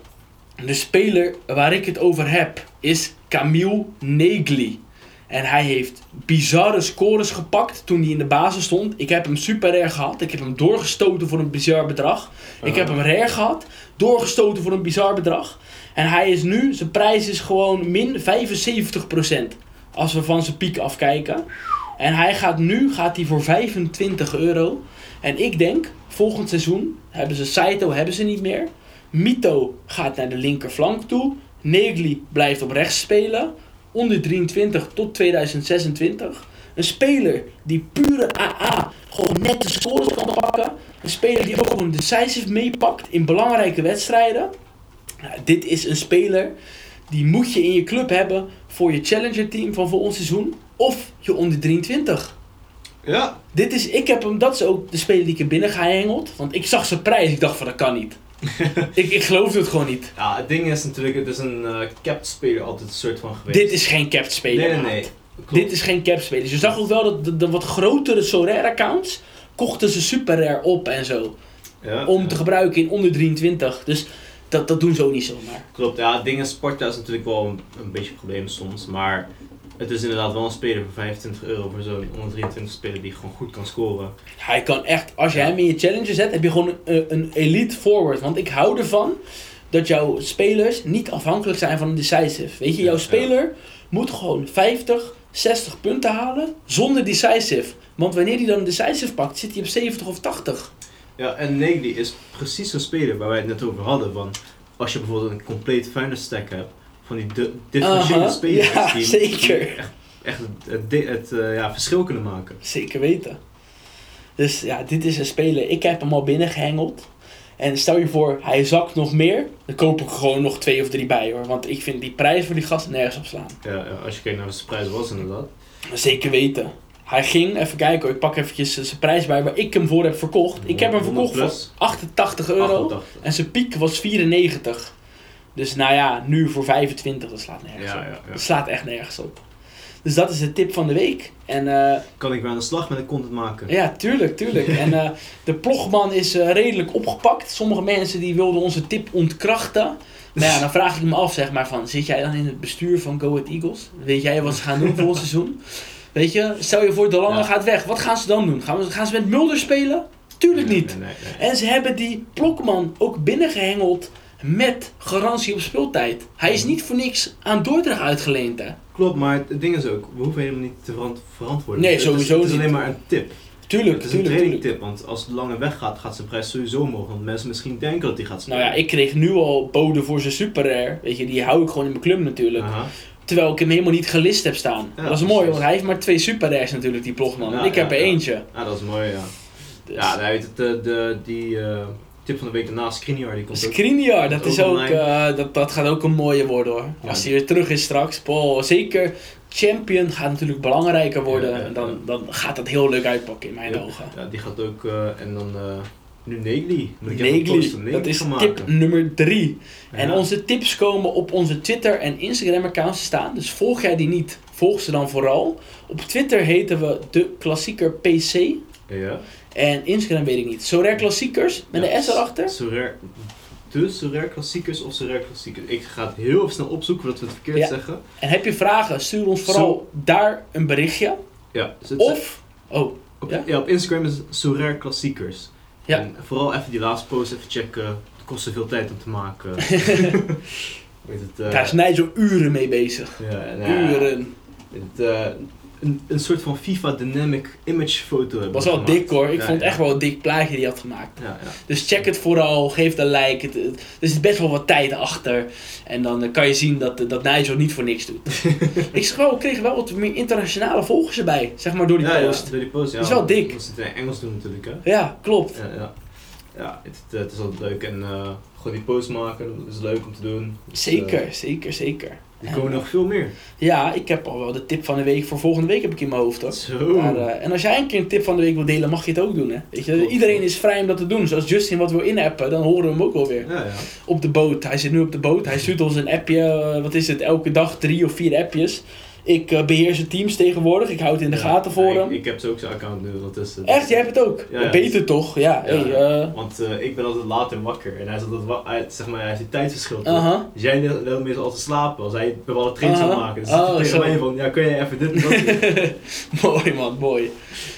de speler waar ik het over heb is Camille Negli. En hij heeft bizarre scores gepakt toen hij in de basis stond. Ik heb hem super erg gehad. Ik heb hem doorgestoten voor een bizar bedrag. Ik heb hem rare gehad, doorgestoten voor een bizar bedrag. En hij is nu, zijn prijs is gewoon min 75%. Als we van zijn piek afkijken. En hij gaat nu gaat hij voor 25 euro. En ik denk, volgend seizoen hebben ze Saito hebben ze niet meer. Mito gaat naar de linkerflank toe. Negli blijft op rechts spelen. Onder 23 tot 2026. Een speler die pure AA gewoon net de scores kan pakken. Een speler die ook gewoon decisive meepakt in belangrijke wedstrijden. Ja, dit is een speler die moet je in je club hebben voor je challenger team van volgend seizoen. Of je onder 23. Ja, Dit is, ik heb hem, dat is ook de speler die ik er binnen gehengeld. Want ik zag zijn prijs, ik dacht van dat kan niet. <laughs> ik, ik geloofde het gewoon niet. ja, het ding is natuurlijk, het is een eh capped speler altijd een soort van geweest. Dit is geen capped speler. Nee, nee, nee. Klopt. Dit is geen capped speler. Dus je zag ook wel dat de, de wat grotere Sorare accounts kochten ze super rare op en zo. ja, Om ja. te gebruiken in onder 23. Dus dat, dat doen ze ook niet zomaar. Klopt, ja, het ding is, Sparta is natuurlijk wel een, een beetje een probleem soms, maar het is inderdaad wel een speler voor 25 euro voor zo'n onder 23 speler die gewoon goed kan scoren. Hij kan echt, als je hem in je challenger zet, heb je gewoon een, een elite forward. Want ik hou ervan dat jouw spelers niet afhankelijk zijn van een decisive. Weet je, jouw speler moet gewoon 50, 60 punten halen zonder decisive. Want wanneer hij dan een decisive pakt, zit hij op 70 of 80. Ja, en Negli is precies zo'n speler waar wij het net over hadden, van als je bijvoorbeeld een compleet Feyenoord stack hebt, van die di- differentiële Aha, spelers ja, die, zeker. die echt, echt het, het, eh, ja, verschil kunnen maken. Zeker weten. Dus ja, dit is een speler. Ik heb hem al binnengehengeld. En stel je voor, hij zakt nog meer. Dan koop ik gewoon nog twee of drie bij hoor. Want ik vind die prijs voor die gast nergens op slaan. Ja, als je kijkt naar wat zijn prijs was inderdaad. Zeker weten. Hij ging, even kijken hoor, ik pak eventjes zijn prijs bij waar ik hem voor heb verkocht. Ik heb hem 100 verkocht voor plus. 88 euro. 88. En zijn piek was 94. Dus nou ja, nu voor 25, dat slaat nergens Ja, op. ja, ja. Dat slaat echt nergens op. Dus dat is de tip van de week. En eh, Kan ik weer aan de slag met een content maken? ja, tuurlijk, tuurlijk. <laughs> En eh, de plogman is eh, redelijk opgepakt. Sommige mensen die wilden onze tip ontkrachten. Maar ja, dan vraag ik me af, zeg maar, van, zit jij dan in het bestuur van Go Ahead Eagles? Weet jij wat ze gaan doen volgend seizoen? Weet je, stel je voor, De Lange Ja. gaat weg. Wat gaan ze dan doen? Gaan, we, gaan ze met Mulder spelen? Tuurlijk Nee, niet. Nee, nee, nee. En ze hebben die Plokman ook binnengehengeld met garantie op speeltijd. Hij is niet voor niks aan Dordrecht uitgeleend, hè? Klopt, maar het ding is ook, we hoeven helemaal niet te verant- verantwoorden. Nee, Het is- sowieso Het is niet. alleen maar een tip. Tuurlijk, Het is een tuurlijk, tuurlijk. training tip, want als de lange weggaat, gaat zijn prijs sowieso omhoog. Want mensen misschien denken dat hij gaat spelen. Nou ja, ik kreeg nu al boden voor zijn super rare. Weet je, die hou ik gewoon in mijn club natuurlijk. Aha. Terwijl ik hem helemaal niet gelist heb staan. Ja, dat is mooi, want hij heeft maar twee super rares natuurlijk, die. Ja, en ik heb er eentje. Ja, dat is mooi, ja. Dus. Ja, nou, weet het, de, de, die eh, tip van de week daarna, Skriniar, die komt ook. Skriniar, dat, is ook eh, dat, dat gaat ook een mooie worden hoor. Ja. Als hij weer terug is straks. Boah, zeker champion gaat natuurlijk belangrijker worden. Ja, ja, en dan, dan gaat dat heel leuk uitpakken in mijn ogen. Ja, die gaat ook, eh, en dan eh, nu Negli. Negli, dat is tip nummer 3. En onze tips komen op onze Twitter en Instagram accounts te staan. Dus volg jij die niet, volg ze dan vooral. Op Twitter heten we de klassieker PC. Ja. En Instagram weet ik niet. Sorare Klassiekers met een S erachter. Sorare, de Sorare klassiekers of Sorare klassiekers. Ik ga het heel even snel opzoeken voordat we het verkeerd zeggen. En heb je vragen, stuur ons vooral daar een berichtje. Ja, dus Of, oh, op, ja? ja? op Instagram is het Sorare klassiekers. Ja. En vooral even die laatste post even checken. Het kost veel tijd om te maken. <laughs> Weet het, daar is Nigel uren mee bezig. ja, nou Uren. Het, eh, een, een soort van FIFA Dynamic Image foto hebben Was we wel gemaakt. dik hoor. Ik Ja, vond ja. echt wel een dik plaatje die hij had gemaakt. Ja, ja. Dus check het vooral, geef een like. Het, het- er zit best wel wat tijd achter. En dan eh, kan je zien dat, dat Nigel niet voor niks doet. <laughs> ik zeg wel, we kregen wel wat meer internationale volgers erbij. Zeg maar door die post. Ja, door die post, ja. is wel dik. We moeten het in Engels doen natuurlijk, hè. Ja, klopt. Ja, ja. ja het, het, is altijd leuk. En eh, gewoon die post maken, dat is leuk om te doen. Dus, Zeker, eh, zeker, zeker. Er En, komen nog veel meer. Ja, ik heb al wel de tip van de week voor volgende week heb ik in mijn hoofd hoor. Zo. Maar, eh, en als jij een keer een tip van de week wil delen, mag je het ook doen. Hè? Weet je, iedereen is vrij om dat te doen. Dus als Justin wat wil inappen, dan horen we hem ook wel weer. ja, ja. Op de boot. Hij zit nu op de boot. Hij stuurt ons een appje. eh, wat is het? Elke dag drie of vier appjes. Ik eh, beheer zijn teams tegenwoordig. Ik hou het in de Ja, gaten voor ja, hem. Ik, ik heb zo ook zijn account nu, dat is. Echt? Jij hebt het ook? Ja. Beter toch? Ja. Hey, eh, Want eh, ik ben altijd later wakker en hij is altijd hij, zeg maar, hij heeft die tijdsverschil. toch? aha. Dus jij wil meestal altijd slapen als hij bepaalde trains Aha. zou maken. Dus Oh, tegen mij van, ja, kun jij even dit en dat <laughs> doen? mooi man, mooi.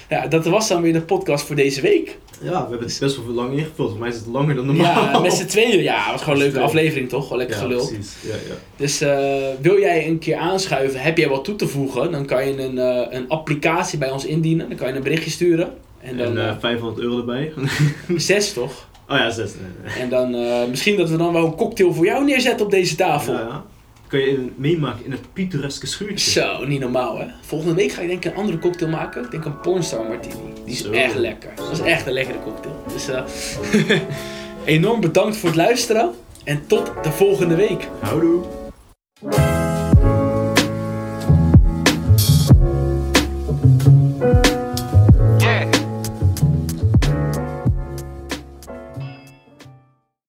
Ja, dat was dan weer de podcast voor deze week. Ja, we hebben het best wel lang ingevuld. Volgens mij is het langer dan normaal. Ja, met z'n tweeën. Ja, <laughs> het was gewoon een leuke aflevering toch? Gewoon lekker Ja, gelul. precies. Ja, ja. Dus eh, wil jij een keer aanschuiven, heb jij wat toe te voegen, dan kan je een, eh, een applicatie bij ons indienen. Dan kan je een berichtje sturen. En dan En eh, eh 500 euro erbij. <laughs> zes toch? oh ja, zes. Nee, nee. En dan misschien dat we dan wel een cocktail voor jou neerzetten op deze tafel. Ja, ja. Kan je meemaken in het pittoreske schuurtje. Zo, niet normaal hè. Volgende week ga ik denk ik een andere cocktail maken. Ik denk een Pornstar Martini. Die is Zo. echt lekker. Dat is echt een lekkere cocktail. Dus eh, <laughs> enorm bedankt voor het luisteren. En tot de volgende week. Houdoe.